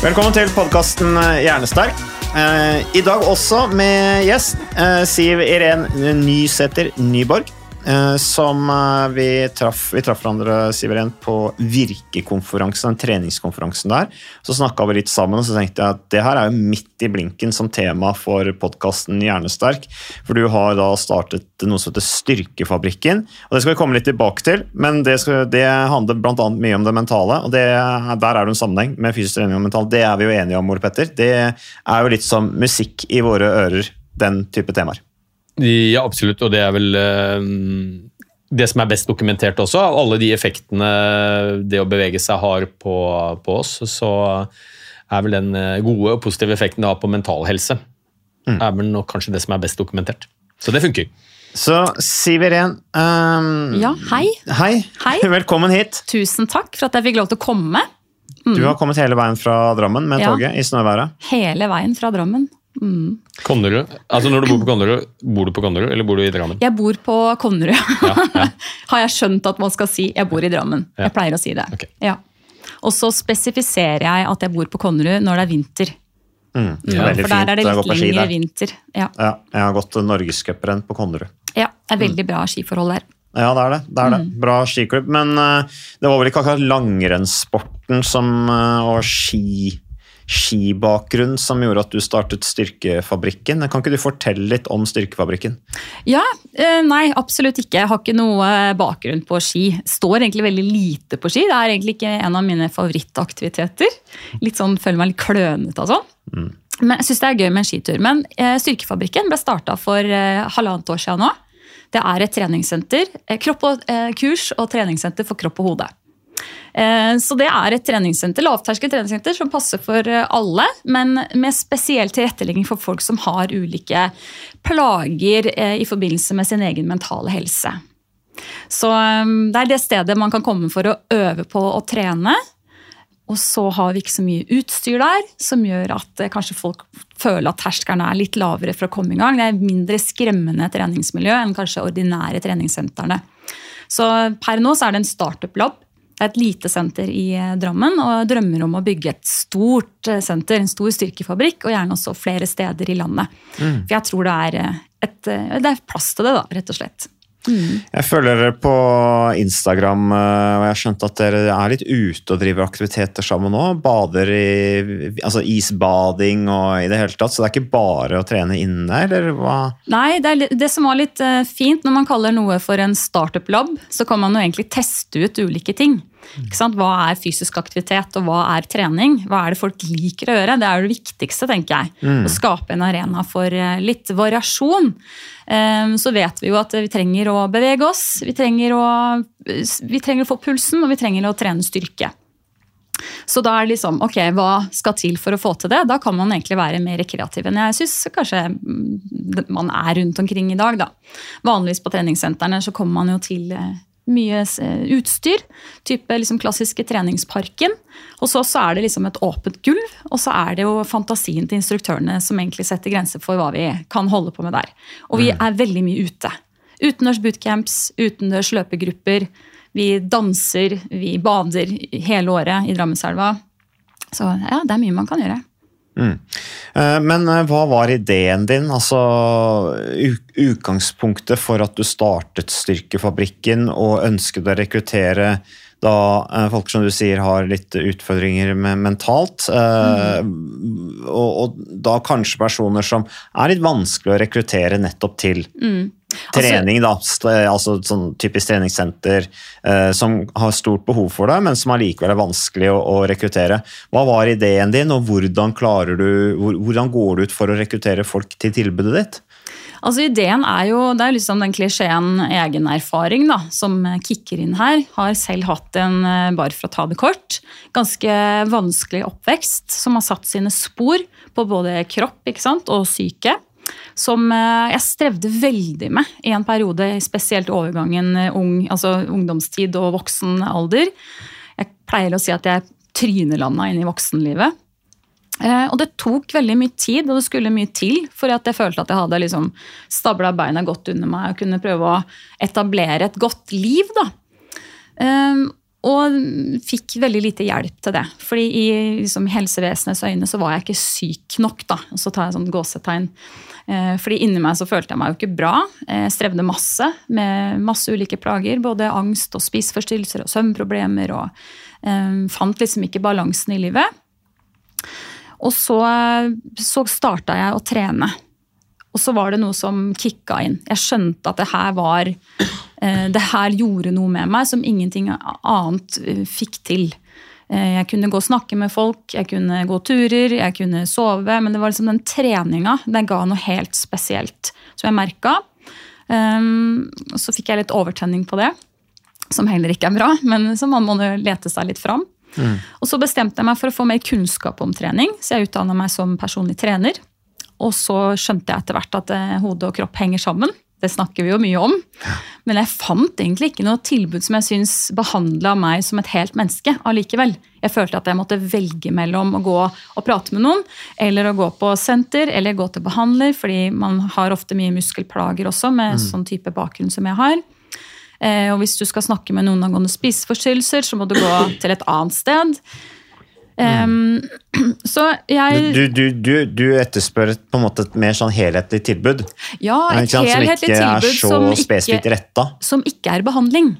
Velkommen til podkasten Hjernesterk. Eh, I dag også med gjest eh, Siv Iren Nysæter Nyborg. Eh, som eh, vi traff Vi traff hverandre Siveren, på Virkekonferansen, den treningskonferansen der. Så snakka vi litt sammen, og så tenkte jeg at det her er jo midt i blinken som tema for podkasten Hjernesterk. For du har da startet noe som heter Styrkefabrikken. Og det skal vi komme litt tilbake til, men det, skal, det handler annet mye om det mentale. Og det, der er det en sammenheng med fysisk trening og mental. Det er vi jo enige om, Ole Petter. Det er jo litt som musikk i våre ører, den type temaer. Ja, absolutt. Og det er vel eh, det som er best dokumentert også, av alle de effektene det å bevege seg har på, på oss, så er vel den eh, gode og positive effekten det har på mental helse, er vel nok kanskje det som er best dokumentert. Så det funker. Så Siv Iren um, Ja, hei. Hei. Hei. Velkommen hit. Tusen takk for at jeg fikk lov til å komme. Du har kommet hele veien fra Drammen med Ja. toget i snøværet. Hele veien fra Drammen. Mm. Konnerud. Altså Når du bor på Konnerud, bor du på Konnerud, eller bor du i Drammen? Jeg bor på Konnerud. Ja, ja. har jeg skjønt at man skal si 'jeg bor i Drammen'. Ja. Jeg pleier å si det. Okay. Ja. Og så spesifiserer jeg at jeg bor på Konnerud når det er vinter. Mm. Ja. Veldig For der er det litt på ski lengre vinter. Ja. Ja, jeg har gått Norgescuprenn på Konnerud. ja, det er veldig bra skiforhold der. Ja, det er det. det, er det. Mm. Bra skiklubb. Men uh, det var vel ikke akkurat langrennssporten som, uh, og ski, skibakgrunn som gjorde at du startet Styrkefabrikken. Kan ikke du fortelle litt om Styrkefabrikken? Ja, eh, nei, absolutt ikke. Jeg har ikke noe bakgrunn på ski. Står egentlig veldig lite på ski. Det er egentlig ikke en av mine favorittaktiviteter. Litt sånn, Føler meg litt klønete og sånn. Men jeg syns det er gøy med en skitur. Men eh, Styrkefabrikken ble starta for eh, halvannet år siden nå. Det er et treningssenter. Eh, kropp og, eh, kurs og treningssenter for kropp og hode. Eh, Så det er et treningssenter, lavterskel treningssenter som passer for eh, alle, men med spesiell tilrettelegging for folk som har ulike plager eh, i forbindelse med sin egen mentale helse. Så det er det stedet man kan komme for å øve på å trene. Og så har vi ikke så mye utstyr der, som gjør at kanskje folk føler at terskelen er litt lavere for å komme i gang. Det er mindre skremmende treningsmiljø enn kanskje ordinære treningssentrene. Så per nå så er det en startup-lab. Det er et lite senter i eh, Drammen, og drømmer om å bygge et stort eh, senter, en stor styrkefabrikk, og gjerne også flere steder i landet. For jeg tror det er, eh, et, det er plass til det, da, rett og slett. Jeg følger dere på Instagram, og jeg har skjønt at dere er litt ute og driver aktiviteter sammen nå. Bader i altså isbading og i det hele tatt. Så det er ikke bare å trene inne, eller hva? Nei, det, er, det som var litt fint når man kaller noe for en startup-lab, så kan man jo egentlig teste ut ulike ting. Hva er fysisk aktivitet, og hva er trening? Hva er det folk liker å gjøre? Det er jo det viktigste, tenker jeg. Å skape en arena for eh, litt variasjon. Eh, Så vet vi jo at vi trenger å bevege oss, vi trenger å, vi trenger å få pulsen, og vi trenger å trene styrke. Så da er det liksom, ok, hva skal til for å få til det? Da kan man egentlig være mer kreativ enn jeg syns kanskje mm, man er rundt omkring i dag. da. Vanligvis på treningssentrene så kommer man jo til eh, mye eh, utstyr. Type liksom klassiske treningsparken. Og så, så er det liksom et åpent gulv, og så er det jo fantasien til instruktørene som egentlig setter grenser for hva vi kan holde på med der. Og vi er veldig mye ute. Utendørs bootcamps, utendørs løpegrupper. Vi danser, vi bader hele året i Drammenselva. Så ja, det er mye man kan gjøre. Mm. Eh, Men eh, hva var ideen din? Altså utgangspunktet for at du startet Styrkefabrikken og ønsket å rekruttere da eh, folk som du sier har litt utfordringer med mentalt, mm. og, og da kanskje personer som er litt vanskelig å rekruttere nettopp til trening, da. Altså sånn typisk treningssenter eh, som har stort behov for det, men som allikevel er vanskelig å, å rekruttere. Hva var ideen din, og hvordan, du, hvordan går du ut for å rekruttere folk til tilbudet ditt? Altså Ideen er jo det er liksom den klisjeen egenerfaring da, som kicker inn her. Har selv hatt en, eh, bare for å ta det kort, ganske vanskelig oppvekst som har satt sine spor på både kropp ikke sant, og syke. Som eh, jeg strevde veldig med i en periode, spesielt overgangen eh, ung, altså ungdomstid og voksen alder. Jeg pleier å si at jeg trynelanda inn i voksenlivet. Eh, Og det tok veldig mye tid, og det skulle mye til for at jeg følte at jeg hadde liksom stabla beina godt under meg og kunne prøve å etablere et godt liv. da. Eh, Og fikk veldig lite hjelp til det. Fordi i liksom, helsevesenets øyne så var jeg ikke syk nok. da. Og så tar jeg sånn gåsetegn. Eh, Fordi inni meg så følte jeg meg jo ikke bra. Jeg strevde masse med masse ulike plager. Både angst og spiseforstyrrelser og søvnproblemer. Og um, fant liksom ikke balansen i livet. Og så, så starta jeg å trene. Og så var det noe som kicka inn. Jeg skjønte at det her var eh, Det her gjorde noe med meg som ingenting annet eh, fikk til. Eh, Jeg kunne gå og snakke med folk, jeg kunne gå turer, jeg kunne sove. Men det var liksom den treninga den ga noe helt spesielt som jeg merka. Um, så fikk jeg litt overtenning på det, som heller ikke er bra. Men så man må lete seg litt fram. Og så bestemte jeg meg for å få mer kunnskap om trening, så jeg utdanna meg som personlig trener. Og så skjønte jeg etter hvert at eh, hode og kropp henger sammen. Det snakker vi jo mye om. Men jeg fant egentlig ikke noe tilbud som jeg syns behandla meg som et helt menneske allikevel. Jeg følte at jeg måtte velge mellom å gå og prate med noen, eller å gå på senter, eller gå til behandler, fordi man har ofte mye muskelplager også med sånn type bakgrunn som jeg har. Eh, Og hvis du skal snakke med noen angående spiseforstyrrelser, så må du gå til et annet sted. Um, så jeg Du, du, du, du etterspør på en måte et mer sånn helhetlig tilbud. Ja, et ikke helhetlig Som ikke tilbud som ikke, retta. som ikke er behandling.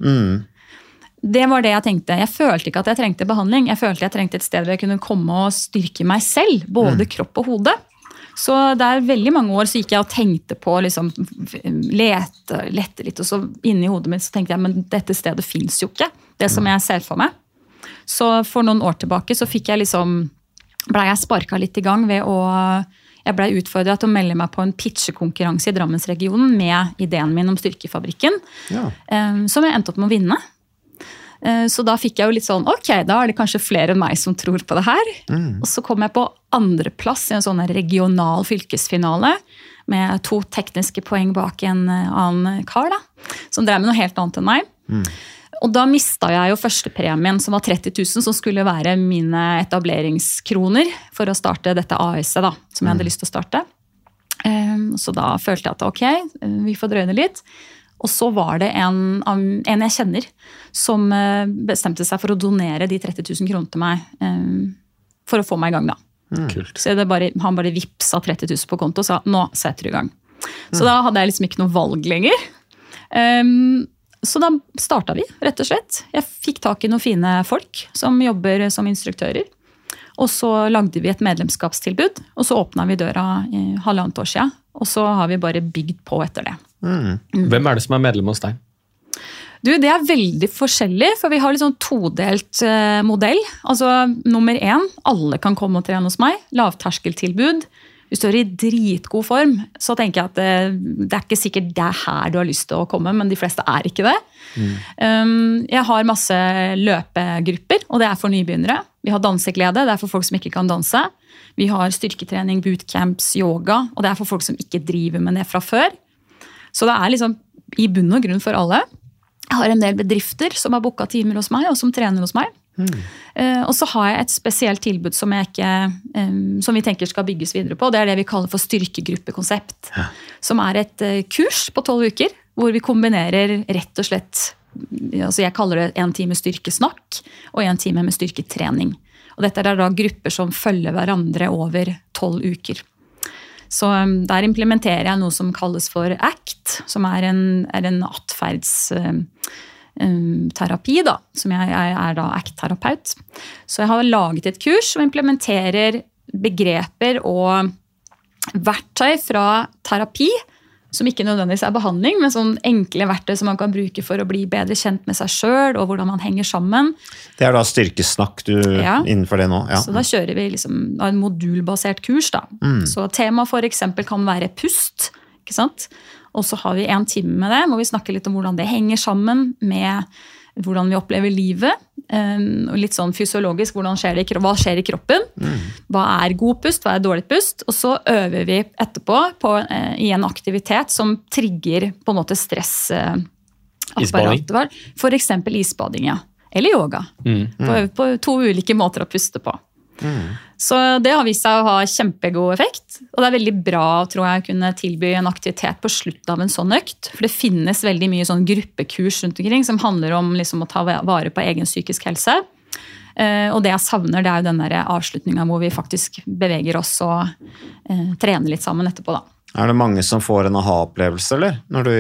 Det var det jeg tenkte. Jeg følte ikke at jeg trengte behandling. Jeg følte jeg trengte et sted hvor jeg kunne komme og styrke meg selv. Både kropp og hode. Så det er veldig mange år så gikk jeg og tenkte på liksom, lete, lette litt, og så inni hodet mitt så tenkte jeg men dette stedet fins jo ikke. Det som jeg ser for meg. Så for noen år tilbake så fikk jeg liksom blei jeg sparka litt i gang ved å Jeg blei utfordra til å melde meg på en pitchekonkurranse i Drammensregionen med ideen min om Styrkefabrikken, Ja. eh, som jeg endte opp med å vinne. Eh, Så da fikk jeg jo litt sånn Ok, da er det kanskje flere enn meg som tror på det her. Og så kom jeg på andreplass i en sånn regional fylkesfinale. Med to tekniske poeng bak en eh, annen kar, da. Som drev med noe helt annet enn meg. Og da mista jeg jo førstepremien, som var 30 000, som skulle være mine etableringskroner for å starte dette AS-et, da, som jeg hadde lyst til å starte. Ehm, Så da følte jeg at ok, vi får drøye det litt. Og så var det en, en jeg kjenner som eh, bestemte seg for å donere de 30 000 kronene til meg. ehm, For å få meg i gang, da. Kult. Så det bare, han bare vippsa 30 000 på konto og sa nå setter du i gang. Så da hadde jeg liksom ikke noe valg lenger. Ehm, så da starta vi, rett og slett. Jeg fikk tak i noen fine folk som jobber som instruktører. Og så lagde vi et medlemskapstilbud, og så åpna vi døra i halvannet år siden. Og så har vi bare bygd på etter det. Hvem er det som er medlem hos deg? Du, Det er veldig forskjellig, for vi har litt sånn todelt eh, modell. Altså, Nummer én, alle kan komme og trene hos meg. Lavterskeltilbud. Hvis du er i dritgod form, så tenker jeg at det, det er ikke sikkert det er her du har lyst til å komme, men de fleste er ikke det. Um, jeg har masse løpegrupper, og det er for nybegynnere. Vi har danseglede, det er for folk som ikke kan danse. Vi har styrketrening, bootcamps, yoga, og det er for folk som ikke driver med det fra før. Så det er liksom i bunn og grunn for alle. Jeg har en del bedrifter som har booka timer hos meg, og som trener hos meg. Eh, og så har jeg et spesielt tilbud som, ikke, eh, som vi tenker skal bygges videre på. Det er det vi kaller for styrkegruppekonsept. Som er et eh, kurs på tolv uker hvor vi kombinerer rett og slett altså Jeg kaller det en time styrkesnakk og en time med styrketrening. Og dette er da grupper som følger hverandre over tolv uker. Så um, der implementerer jeg noe som kalles for ACT, som er en, er en atferdsterapi. Um, da, som jeg, jeg er da ACT-terapeut. Så jeg har laget et kurs som implementerer begreper og verktøy fra terapi som ikke nødvendigvis er behandling, men sånn enkle verktøy som man kan bruke for å bli bedre kjent med seg sjøl og hvordan man henger sammen. Det er da styrkesnakk du Ja. innenfor det nå? Ja. Så da kjører vi liksom en modulbasert kurs. da. Mm. Så temaet f.eks. kan være pust. ikke sant? Og så har vi en time med det, hvor vi snakker litt om hvordan det henger sammen med hvordan vi opplever livet. Um, og litt sånn fysiologisk, hvordan skjer det, i hva skjer i kroppen? Hva er god pust, hva er dårlig pust? Og så øver vi etterpå på, eh, i en aktivitet som trigger på en måte stressapparatet vårt. F.eks. isbading, ja. Eller yoga. På, på to ulike måter å puste på. Så det har vist seg å ha kjempegod effekt. Og det er veldig bra tror jeg, å kunne tilby en aktivitet på slutten av en sånn økt. For det finnes veldig mye sånn gruppekurs rundt omkring som handler om liksom, å ta vare på egen psykisk helse. Uh, og det jeg savner, det er jo den avslutninga hvor vi faktisk beveger oss og uh, trener litt sammen etterpå. da. Er det mange som får en aha-opplevelse, eller? Når du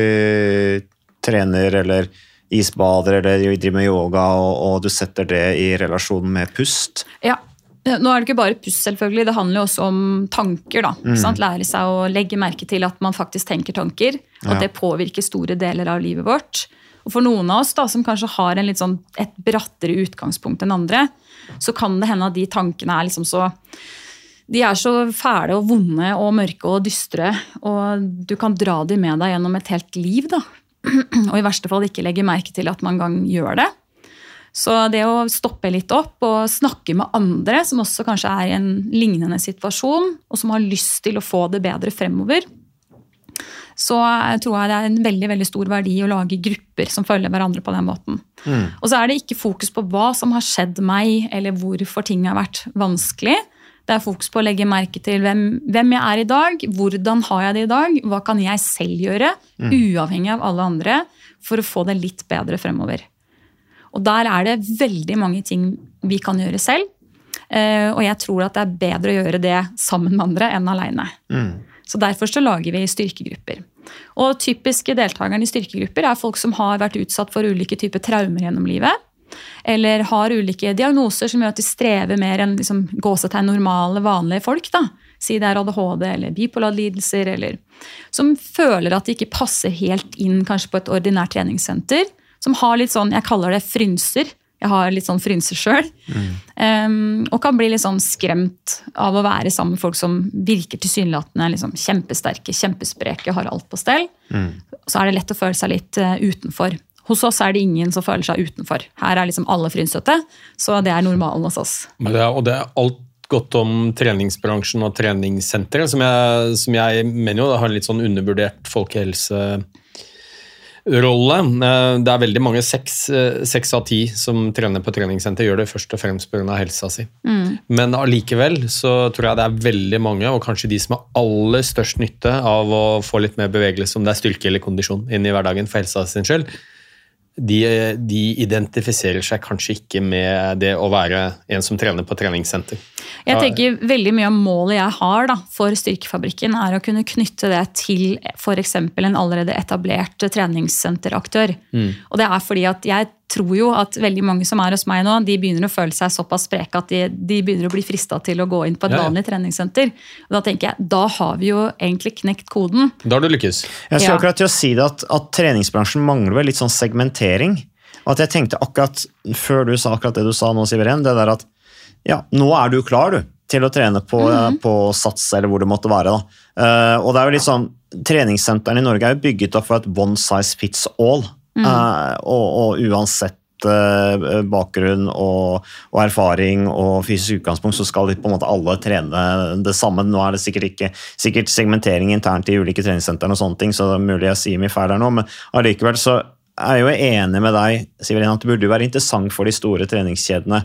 trener eller isbader eller driver med yoga, og, og du setter det i relasjon med pust? Ja. Nå er det ikke bare pust, selvfølgelig. Det handler jo også om tanker. da. Mm. sant? Lære seg å legge merke til at man faktisk tenker tanker. Og Ja. at det påvirker store deler av livet vårt. Og for noen av oss da, som kanskje har en litt sånn, et brattere utgangspunkt enn andre, så kan det hende at de tankene er liksom så de er så fæle og vonde og mørke og dystre, og du kan dra de med deg gjennom et helt liv. da. Og i verste fall ikke legge merke til at man en gang gjør det. Så det å stoppe litt opp og snakke med andre som også kanskje er i en lignende situasjon, og som har lyst til å få det bedre fremover, så tror jeg det er en veldig veldig stor verdi å lage grupper som følger hverandre på den måten. Og så er det ikke fokus på hva som har skjedd meg, eller hvorfor ting har vært vanskelig. Det er fokus på å legge merke til hvem, hvem jeg er i dag, hvordan har jeg det i dag, hva kan jeg selv gjøre, uavhengig av alle andre, for å få det litt bedre fremover. Og der er det veldig mange ting vi kan gjøre selv. eh, Og jeg tror at det er bedre å gjøre det sammen med andre enn aleine. Så derfor så lager vi styrkegrupper. Og typiske deltakerne i styrkegrupper er folk som har vært utsatt for ulike typer traumer gjennom livet. Eller har ulike diagnoser som gjør at de strever mer enn liksom, gåsetegn normale, vanlige folk. da. Si det er ADHD eller bipolarlidelser, eller som føler at de ikke passer helt inn kanskje på et ordinært treningssenter. Som har litt sånn, jeg kaller det frynser. Jeg har litt sånn frynser sjøl. Um, og kan bli litt sånn skremt av å være sammen med folk som virker tilsynelatende liksom kjempesterke, kjempespreke, har alt på stell. Så er det lett å føle seg litt uh, utenfor. Hos oss er det ingen som føler seg utenfor. Her er liksom alle frynsete, så det er normalen hos oss. Det er, og det er alt godt om treningsbransjen og treningssenteret, som jeg, som jeg mener jo har en litt sånn undervurdert folkehelserolle. Eh, Det er veldig mange, seks, eh, av ti som trener på treningssenter, gjør det først og fremst pga. helsa si. Men allikevel så tror jeg det er veldig mange, og kanskje de som har aller størst nytte av å få litt mer bevegelse, om det er styrke eller kondisjon, inn i hverdagen for helsa sin skyld, de, de identifiserer seg kanskje ikke med det å være en som trener på treningssenter. Jeg tenker veldig mye av målet jeg har da, for Styrkefabrikken, er å kunne knytte det til f.eks. en allerede etablert treningssenteraktør. Og det er fordi at jeg tror jo at veldig mange som er hos meg nå, de begynner å føle seg såpass spreke at de, de begynner å bli frista til å gå inn på et Ja, ja. vanlig treningssenter. Og da tenker jeg, da har vi jo egentlig knekt koden. Da har du lykkes. Jeg skulle Ja. akkurat til å si det at, at treningsbransjen mangler vel litt sånn segmentering. Og at jeg tenkte akkurat, før du sa akkurat det du sa nå, Siveren, det der at ja, nå er du klar, du, til å trene på, på Sats eller hvor det måtte være. Eh, og det er jo litt sånn, Treningssentrene i Norge er jo bygget opp for et one size fits all. Eh, og, og uansett uh, bakgrunn og, og erfaring og fysisk utgangspunkt, så skal de på en måte alle trene det samme. Nå er det sikkert ikke sikkert segmentering internt i ulike treningssentrene, og sånne ting, så det er mulig jeg sier mye feil her nå, men allikevel så er jeg jo enig med deg, Siverin, at det burde jo være interessant for de store treningskjedene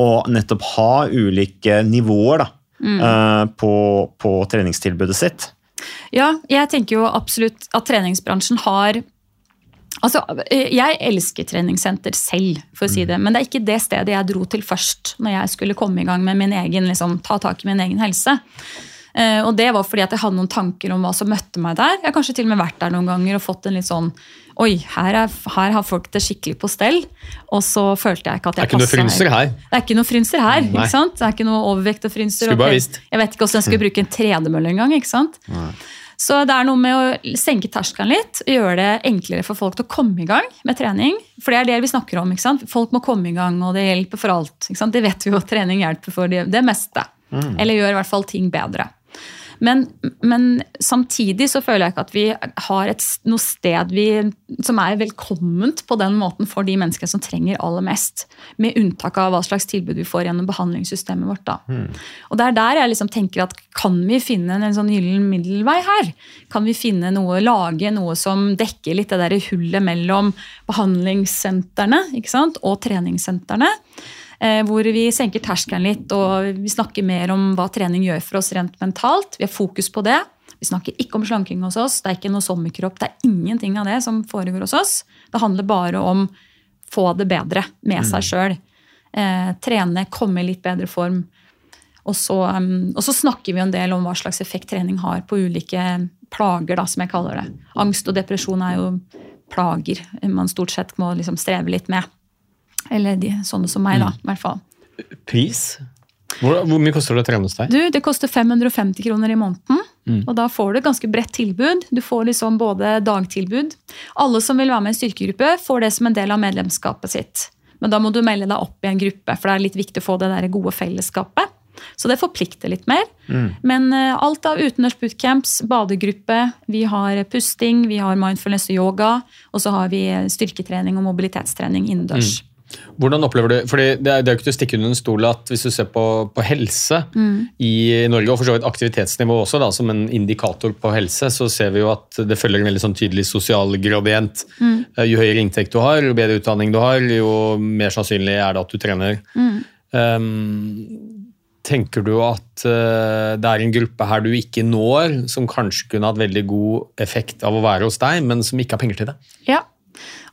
å nettopp ha ulike nivåer da, mm. på, på treningstilbudet sitt. Ja, jeg tenker jo absolutt at treningsbransjen har Altså, eh, Jeg elsker treningssenter selv, for å si det, men det er ikke det stedet jeg dro til først når jeg skulle komme i gang med min egen, liksom, ta tak i min egen helse. Eh, og det var fordi at jeg hadde noen tanker om hva som møtte meg der. Jeg har kanskje til og med vært der noen ganger og fått en litt sånn Oi, her, er, her har folk det skikkelig på stell. Og så følte jeg ikke at Det er jeg ikke noe passet frynser her. Det er ikke noe frynser her. Nei. ikke sant? Det er ikke noe overvekt og frynser. Skulle bare visst. Jeg vet ikke hvordan jeg skulle bruke en tredemølle engang. ikke sant? Så det er noe med å senke terskelen litt, gjøre det enklere for folk til å komme i gang med trening. For det er det vi snakker om. ikke sant? Folk må komme i gang, og det hjelper for alt. ikke sant? Det vet vi jo trening hjelper for det, det meste. Mm. Eller gjør i hvert fall ting bedre. Men, men samtidig så føler jeg ikke at vi har et, noe sted vi, som er velkomment på den måten for de menneskene som trenger aller mest. Med unntak av hva slags tilbud vi får gjennom behandlingssystemet vårt. da. Og det er der jeg liksom tenker at kan vi finne en sånn gyllen middelvei her? Kan vi finne noe, lage noe som dekker litt det der hullet mellom behandlingssentrene og treningssentrene? Eh, hvor vi senker terskelen litt og vi snakker mer om hva trening gjør for oss rent mentalt. Vi har fokus på det. Vi snakker ikke om slanking hos oss. Det er ikke noe sommerkropp. Det er ingenting av det som foregår hos oss. Det handler bare om få det bedre med seg sjøl. Eh, trene, komme i litt bedre form. Og så, um, og så snakker vi en del om hva slags effekt trening har på ulike plager, da, som jeg kaller det. Angst og depresjon er jo plager man stort sett må liksom streve litt med. Eller de, sånne som meg, da, i hvert fall. Pris? Hvor, hvor mye koster det å trene hos deg? Du, Det koster 550 kroner i måneden. Mm. Og da får du et ganske bredt tilbud. Du får liksom både dagtilbud. Alle som vil være med i en styrkegruppe, får det som en del av medlemskapet sitt. Men da må du melde deg opp i en gruppe, for det er litt viktig å få det der gode fellesskapet. Så det forplikter litt mer. Mm. Men uh, alt av utendørs bootcamps, badegruppe, vi har pusting, vi har mindfulness og yoga, og så har vi styrketrening og mobilitetstrening innendørs. Hvordan opplever du, fordi Det er det er jo ikke til å stikke under en stol at hvis du ser på, på helse Mm. i Norge, og for så vidt aktivitetsnivå også, da, som en indikator på helse, så ser vi jo at det følger en veldig sånn tydelig sosial gradient. Mm. Eh, Jo høyere inntekt du har, jo bedre utdanning du har, jo mer sannsynlig er det at du trener. Mm. Um, tenker du at uh, det er en gruppe her du ikke når, som kanskje kunne hatt veldig god effekt av å være hos deg, men som ikke har penger til det? Ja.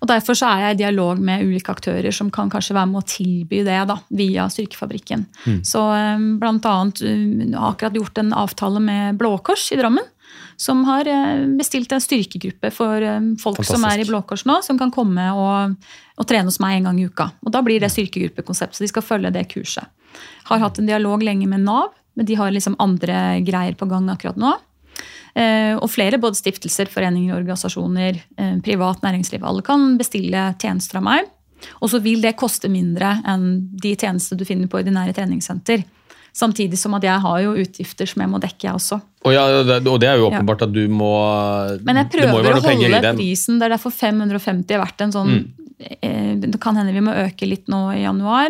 Og Derfor så er jeg i dialog med ulike aktører som kan kanskje være med å tilby det da, via Styrkefabrikken. Mm. Så bl.a. blant annet eh, har akkurat gjort en avtale med Blå Kors i Drammen. Som har eh, bestilt en styrkegruppe for folk folk som er i Fantastisk. Blå Kors nå, som kan komme og, og trene hos meg en gang i uka. Og Da blir det styrkegruppekonsept, så de skal følge det kurset. Har hatt en dialog lenge med Nav, men de har liksom andre greier på gang akkurat nå. Eh, og flere, både stiftelser, foreninger, organisasjoner, eh, privat næringsliv. Alle kan bestille tjenester av meg. Og så vil det koste mindre enn de tjenestene du finner på ordinære treningssenter. Samtidig som at jeg har jo utgifter som jeg må dekke, jeg også. Og, ja, og det- er jo Ja. åpenbart at du må Men jeg prøver å holde prisen. Det er derfor 550 har vært en sånn Mm. eh, Det kan hende vi må øke litt nå i januar.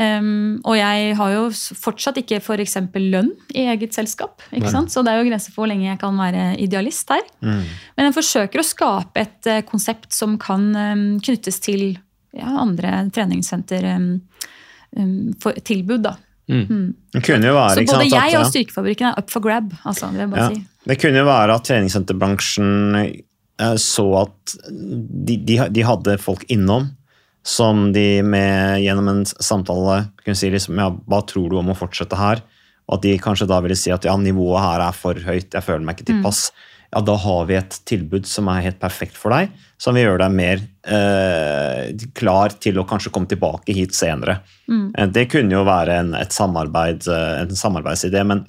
Um, og jeg har jo fortsatt ikke f.eks. lønn i eget selskap. Så det er jo grenser for hvor lenge jeg kan være idealist her. Men jeg forsøker å skape et uh, konsept som kan um, knyttes til ja, andre treningssentertilbud. Um, Mm. Det kunne jo være, Så både sant, jeg og. Styrkefabrikken er up for grab. altså, det bare Ja. si. Det kunne jo være at treningssenterbransjen eh, så at de, de, de hadde folk innom som de med, gjennom en samtale kunne si liksom, ja, hva tror du om å fortsette her? Og at de kanskje da ville si at ja, nivået her er for høyt, jeg føler meg ikke tilpass. Ja, da har vi et tilbud som er helt perfekt for deg, som vil gjøre deg mer eh, klar til å kanskje komme tilbake hit senere. Mm. Eh, Det kunne jo være en, et samarbeid, eh, en samarbeidsidé, men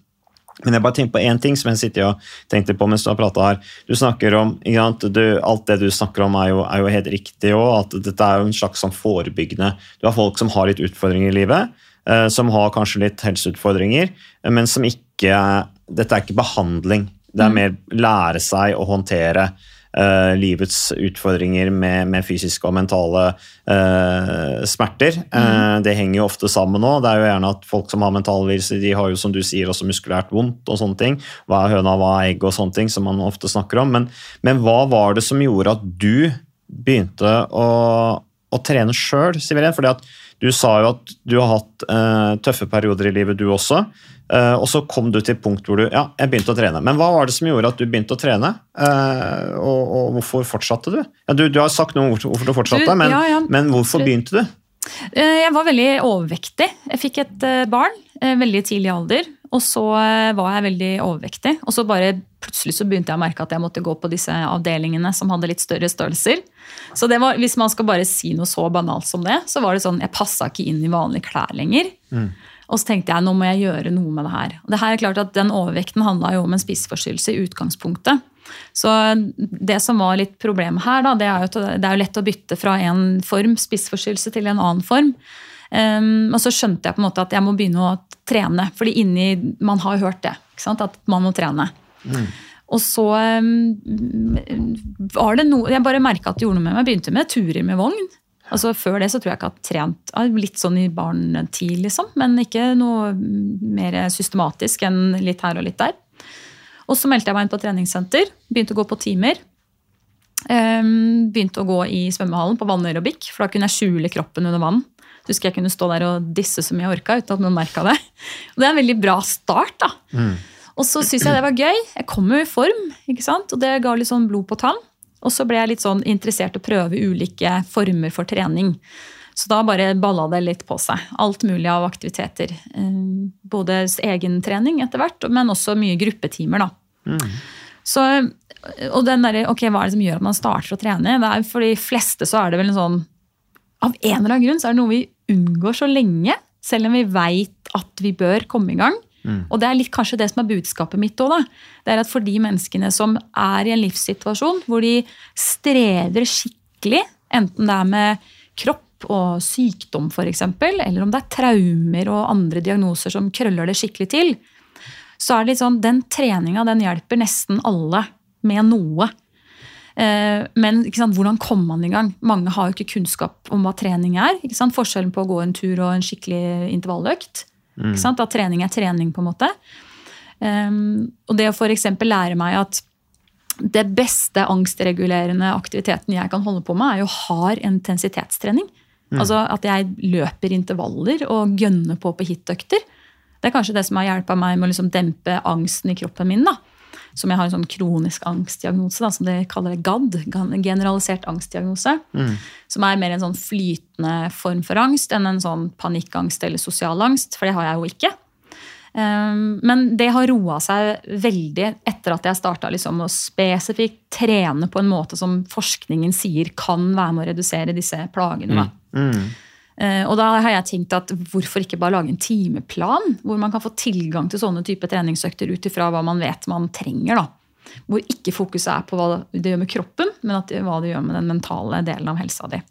men jeg bare tenkte på én ting som jeg sitter og tenkte på mens du har prata her. Du snakker om, du, Alt det du snakker om, er jo, er jo helt riktig. Og at dette er jo en slags sånn forebyggende Du har folk som har litt utfordringer i livet, eh, som har kanskje litt helseutfordringer, men som ikke Dette er ikke behandling. Det er Mm. mer lære seg å håndtere eh, livets utfordringer med, med fysiske og mentale eh, smerter. Eh, det henger jo ofte sammen nå. Det er jo gjerne at folk som har mentale lidelser, de har jo som du sier også muskulært vondt og sånne ting. Hva er høna, hva er egg og sånne ting som man ofte snakker om. Men, men hva var det som gjorde at du begynte å, å trene sjøl, Siveren? Fordi at Du sa jo at du har hatt tøffe perioder i livet, du også. Eh, og så kom du til et punkt hvor du ja, jeg begynte å trene. Men hva var det som gjorde at du begynte å trene? uh, og, og hvorfor fortsatte du? Ja, du? Du har sagt noe om hvorfor- du fortsatte, Du, men, ja, men hvorfor begynte du? Uh, Jeg var veldig overvektig. Jeg fikk et barn veldig tidlig alder. Og så var jeg veldig overvektig. Og så bare plutselig så begynte jeg å merke at jeg måtte gå på disse avdelingene som hadde litt større størrelser. Så det var, hvis man skal bare si noe så banalt som det, så var det sånn jeg passa ikke inn i vanlige klær lenger. Og så tenkte jeg nå må jeg gjøre noe med det her. Og det her er klart at Den overvekten handla jo om en spiseforstyrrelse i utgangspunktet. Så det som var litt problemet her, da, det er jo at det er lett å bytte fra en form spiseforstyrrelse til en annen form. Um, og så skjønte jeg på en måte at jeg må begynne å trene. fordi inni, man har hørt det, at man må trene. Og så um, var det noe Jeg bare merka at det gjorde noe med meg. Jeg begynte med turer med vogn. Altså Før det så tror jeg ikke jeg har trent litt sånn i barnetid, liksom. Men ikke noe mer systematisk enn litt her og litt der. Og så meldte jeg meg inn på treningssenter. Begynte å gå på timer. Ehm, begynte å gå i svømmehallen på vannaerobikk, for da kunne jeg skjule kroppen under vann. Så husker jeg kunne stå der og disse som jeg orka uten at noen merka det. Og det er en veldig bra start. da. Og så syns jeg det var gøy. Jeg kom jo i form, ikke sant? og det ga litt sånn blod på tann. Og så ble jeg litt sånn interessert i å prøve ulike former for trening. Så da bare balla det litt på seg. Alt mulig av aktiviteter. Både egen trening etter hvert, men også mye gruppetimer. da. Så, og den der, ok, Hva er det som gjør at man starter å trene? Det er For de fleste så er det vel en sånn Av en eller annen grunn så er det noe vi unngår så lenge, selv om vi veit at vi bør komme i gang. Og det er litt kanskje det som er budskapet mitt òg. Det er at for de menneskene som er i en livssituasjon hvor de strever skikkelig, enten det er med kropp og sykdom f.eks., eller om det er traumer og andre diagnoser som krøller det skikkelig til, så er det litt sånn, den treninga den hjelper nesten alle med noe. Eh, Men sant, hvordan kommer man i gang? Mange har jo ikke kunnskap om hva trening er. Forskjellen på å gå en tur og en skikkelig intervalløkt. Sant? At trening er trening, på en måte. Um, og det å f.eks. lære meg at det beste angstregulerende aktiviteten jeg kan holde på med, er jo hard intensitetstrening. Altså at jeg løper intervaller og gønner på på hitøkter. Det er kanskje det som har hjulpet meg med å liksom dempe angsten i kroppen min. da. Som jeg har en sånn kronisk angstdiagnose, da, som de kaller det GAD. Generalisert angstdiagnose. Som er mer en sånn flytende form for angst enn en sånn panikkangst eller sosial angst. For det har jeg jo ikke. Um, Men det har roa seg veldig etter at jeg starta liksom å spesifikt trene på en måte som forskningen sier kan være med å redusere disse plagene. Mm. Eh, Og da har jeg tenkt at hvorfor ikke bare lage en timeplan hvor man kan få tilgang til sånne type treningsøkter ut ifra hva man vet man trenger. da. Hvor ikke fokuset er på hva det gjør med kroppen, men hva det gjør med den mentale delen av helsa di.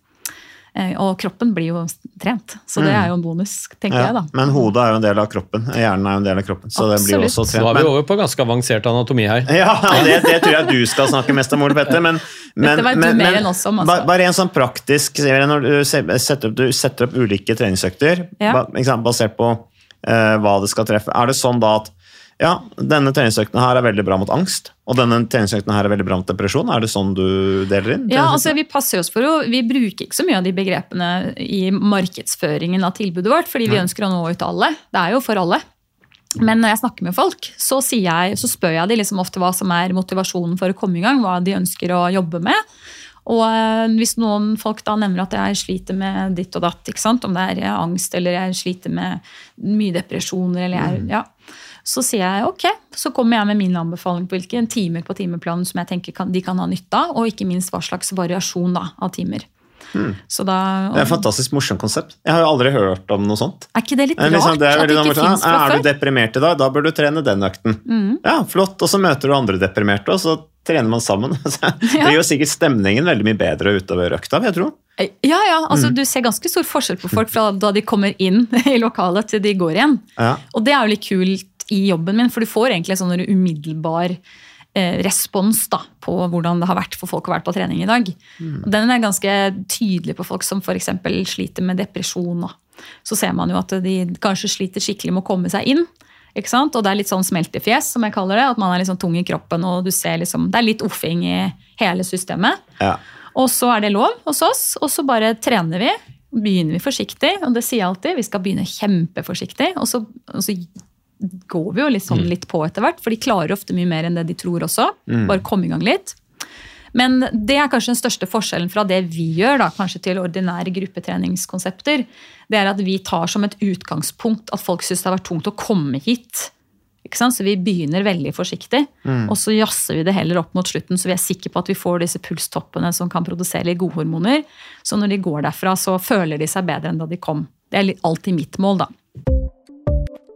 Eh, Og kroppen blir jo trent, så det er jo en bonus, tenker Ja, jeg. da. men hodet er jo en del av kroppen. Hjernen er jo en del av kroppen. Så det blir jo også Absolutt. Så trent. da er vi over på ganske avansert anatomi her. ja, det, det tror jeg du skal snakke mest om, Ole Petter. Men, men, men, men altså. bare en sånn praktisk Når du setter opp, du setter opp ulike treningsøkter Ja. basert på uh, hva det skal treffe, er det sånn da at ja, denne treningsøkten her er veldig bra mot angst, og denne treningsøkten her er veldig bra mot depresjon. Er det sånn du deler inn? Ja, altså Vi passer oss for å, vi bruker ikke så mye av de begrepene i markedsføringen av tilbudet vårt, fordi vi ønsker å nå ut til alle. Det er jo for alle. Men når jeg snakker med folk, så, jeg, så spør jeg de liksom ofte hva som er motivasjonen for å komme i gang, hva de ønsker å jobbe med. Og eh, hvis noen folk da nevner at jeg sliter med ditt og datt, om det er angst eller jeg sliter med mye depresjoner, eller jeg, ja, så sier jeg ok, så kommer jeg med min anbefaling på hvilke timer på timeplanen som jeg tenker kan, de kan ha nytte av, og ikke minst hva slags variasjon da, av timer. Så da, Det er et fantastisk morsomt konsept. Jeg har jo aldri hørt om noe sånt. er ikke det litt er rart liksom- det er at det ikke sånn, fra Er du deprimert i dag, da bør du trene den økten. Mm. Ja, flott. Og så møter du andre deprimerte, og så trener man sammen. Det gjør sikkert stemningen veldig mye bedre utover økta, vil jeg tro. Ja, ja, altså Mm. Du ser ganske stor forskjell på folk fra da de kommer inn i lokalet til de går igjen. Ja. Og det er jo litt kult i jobben min, for du får egentlig sånn en umiddelbar eh, respons da, på hvordan det har vært for folk å være på trening i dag. Mm. Den er ganske tydelig på folk som f.eks. sliter med depresjon. Da. Så ser man jo at de kanskje sliter skikkelig med å komme seg inn. Ikke sant? Og det er litt sånn smeltefjes, som jeg kaller det. At man er litt sånn tung i kroppen, og du ser liksom, det er litt offing i hele systemet. Ja. Og så er det lov hos oss, og så bare trener vi. begynner vi forsiktig, og det sier jeg alltid. Vi skal begynne kjempeforsiktig, og så, og så går vi jo sånn litt på etter hvert. For de klarer ofte mye mer enn det de tror også. Mm. Bare komme i gang litt. Men det er kanskje den største forskjellen fra det vi gjør da, kanskje til ordinære gruppetreningskonsepter. Det er at vi tar som et utgangspunkt at folk syns det har vært tungt å komme hit. Så vi begynner veldig forsiktig, Mm. og så jazzer vi det heller opp mot slutten, så vi er sikre på at vi får disse pulstoppene som kan produsere litt godhormoner. Så når de går derfra, så føler de seg bedre enn da de kom. Det er alltid mitt mål, da.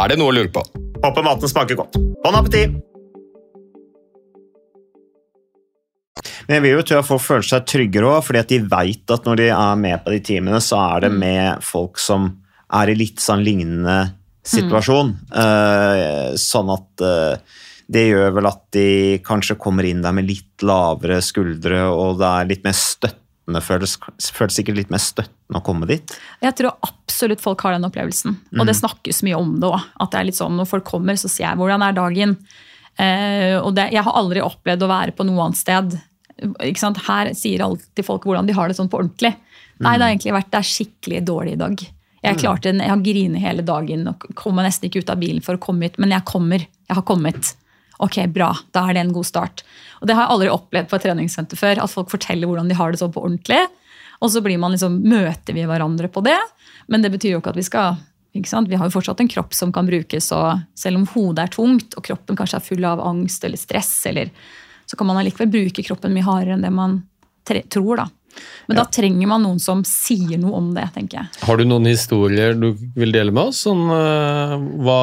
Er det noe å lure på? Håper maten smaker godt. Bon appétit! Men jeg vil jo tro at folk føler seg tryggere òg, fordi at de veit at når de er med på de teamene, så er det med folk som er i litt sånn lignende situasjon. Eh, sånn at eh, det gjør vel at de kanskje kommer inn der med litt lavere skuldre, og det er litt mer støttende, føles, føles sikkert litt mer støttende å komme dit. Jeg tror absolutt folk har den opplevelsen. Og det Mhm. snakkes mye om det òg. At det er litt sånn når folk kommer, så sier jeg 'hvordan er dagen'? Eh, og det, jeg har aldri opplevd å være på noe annet sted. Ikke sant? Her sier alltid folk hvordan de har det sånn på ordentlig. Nei, det har egentlig vært det er skikkelig dårlig i dag. Jeg Mm. klarte, jeg har grinet hele dagen og kommer nesten ikke ut av bilen for å komme hit, men jeg kommer. Jeg har kommet. Ok, bra. Da er det en god start. Og Det har jeg aldri opplevd på et treningssenter før. At folk forteller hvordan de har det så på ordentlig. Og så blir man liksom, møter vi hverandre på det. Men det betyr jo ikke at vi skal ikke sant? Vi har jo fortsatt en kropp som kan brukes, og selv om hodet er tungt og kroppen kanskje er full av angst eller stress, eller, så kan man allikevel bruke kroppen mye hardere enn det man tror. da. Men da trenger man noen som sier noe om det, tenker jeg. Har du noen historier du vil dele med oss? om uh, hva,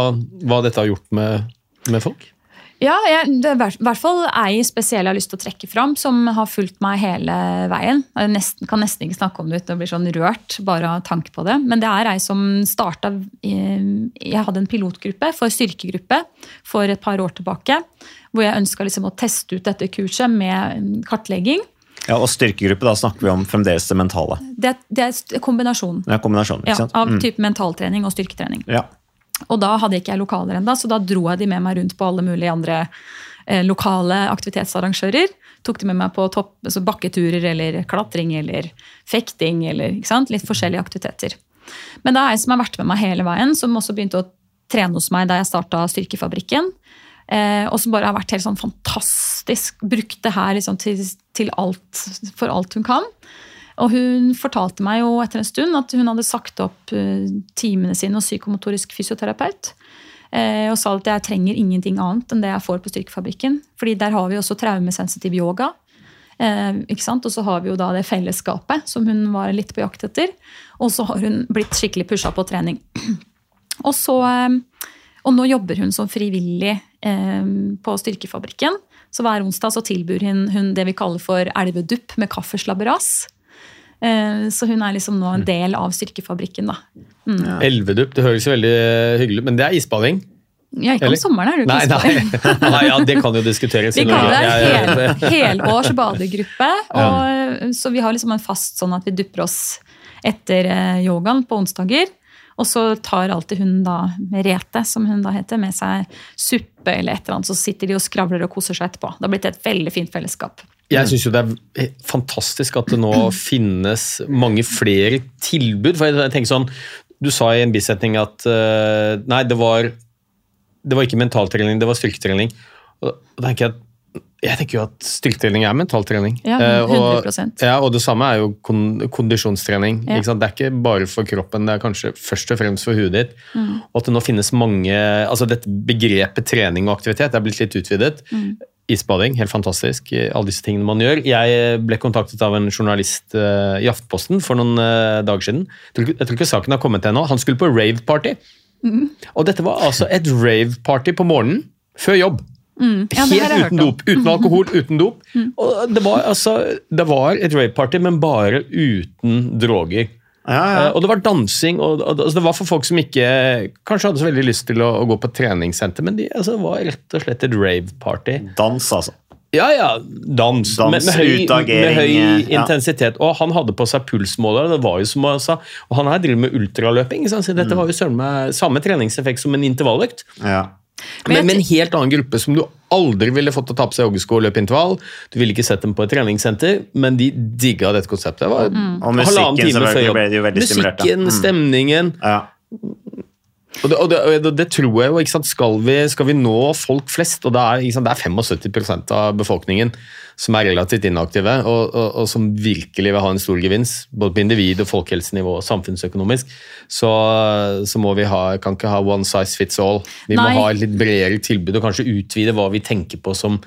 hva dette har gjort med, med folk? Ja, jeg, det er i hvert fall ei spesiell jeg har lyst til å trekke fram, som har fulgt meg hele veien. Jeg nesten, kan nesten ikke snakke om det uten å bli sånn rørt bare av tanke på det. Men det er ei som starta Jeg hadde en pilotgruppe for styrkegruppe for et par år tilbake. Hvor jeg ønska liksom å teste ut dette kurset med kartlegging. Ja, Og styrkegruppe, da snakker vi om fremdeles det mentale. Det, det er kombinasjonen. Det kombinasjonen, ikke Ja, av Mm. type mentaltrening og styrketrening. Ja. Og da hadde ikke jeg lokaler ennå, så da dro jeg de med meg rundt på alle mulige andre eh, lokale aktivitetsarrangører. Tok de med meg på topp, altså bakketurer eller klatring eller fekting eller litt forskjellige aktiviteter. Men det er ei som har vært med meg hele veien, som også begynte å trene hos meg da jeg starta Styrkefabrikken. Eh, og som bare har vært helt sånn fantastisk. Brukt det her liksom til, til alt, for alt hun kan. Og hun fortalte meg jo etter en stund at hun hadde sagt opp eh, timene sine hos psykomotorisk fysioterapeut. Eh, og sa at jeg trenger ingenting annet enn det jeg får på Styrkefabrikken. Fordi der har vi også traumesensitiv yoga. Eh, ikke sant? Og så har vi jo da det fellesskapet som hun var litt på jakt etter. Og så har hun blitt skikkelig pusha på trening. og, så, og nå jobber hun som frivillig på Styrkefabrikken. Så hver onsdag så tilbyr hun det vi kaller for elvedupp med kaffeslabberas. Eh, Så hun er liksom nå en del av Styrkefabrikken. da. Mm. Elvedupp, det høres jo veldig hyggelig ut, men det er isbading. Ja, ikke om sommeren er du ikke Nei, nei. nei, ja, det kan jo diskuteres. Vi kan kaller det hel, helårs badegruppe. Og, Så vi har liksom en fast sånn at vi dupper oss etter eh, yogaen på onsdager. Og så tar alltid hun da, Merete, som hun da heter, med seg suppe eller et eller annet. Så sitter de og skravler og koser seg etterpå. Det har blitt et veldig fint fellesskap. Jeg syns jo det er fantastisk at det nå finnes mange flere tilbud. For jeg tenker sånn, Du sa i en bisetning at uh, nei, det var, det var ikke mentaltrening, det var styrketrening. Og da tenker jeg, jeg tenker jo at styrketrening er mentaltrening. Ja, Eh, 100%. ja, og det samme er jo kondisjonstrening. Ja. Det er ikke bare for kroppen, det er kanskje først og fremst for huet ditt. Mm. Og at det nå finnes mange altså Dette begrepet trening og aktivitet er blitt litt utvidet. Mm. Isbading, helt fantastisk. Alle disse tingene man gjør. Jeg ble kontaktet av en journalist eh, i Aftenposten for noen eh, dager siden. Jeg tror, ikke, saken har kommet ennå. Han skulle på rave-party. Mm. Og dette var altså et rave-party på morgenen før jobb. Mm. Ja, Helt uten dop. Uten alkohol, uten dop. Mm. Og det var, altså, det var et rave-party, men bare uten droger. Eh, Og det var dansing, og, og altså, det var for folk som ikke kanskje hadde så veldig lyst til å, å gå på treningssenter, men de, altså, det var rett og slett et rave-party. Dans, altså. Ja, ja. Dans. Dans, med, med høy, med høy ja. intensitet. Og han hadde på seg pulsmåler. det var jo som han sa. Og han her driver med ultraløping. Så dette Mm. var jo samme treningseffekt som en intervalløkt. Ja. Men, men en helt annen gruppe som du aldri ville fått til å ta på seg joggesko og løpe intervall. Du ville ikke sett dem på et treningssenter, men de digga dette konseptet. Det var Mm. Og musikken, time før selvfølgelig, jobb. ble de jo veldig stimulert, ja. Musikken, Mm. stemningen. Og, det, og, det, og det, det tror jeg jo. ikke sant? Skal vi, skal vi nå folk flest, og det er, ikke sant? det er 75% av befolkningen som er relativt inaktive, og, og, og som virkelig vil ha en stor gevinst, både på individ- og folkehelsenivå og samfunnsøkonomisk, så, så må vi ha, kan ikke ha one size fits all. Vi Nei. må ha et litt bredere tilbud og kanskje utvide hva vi tenker på som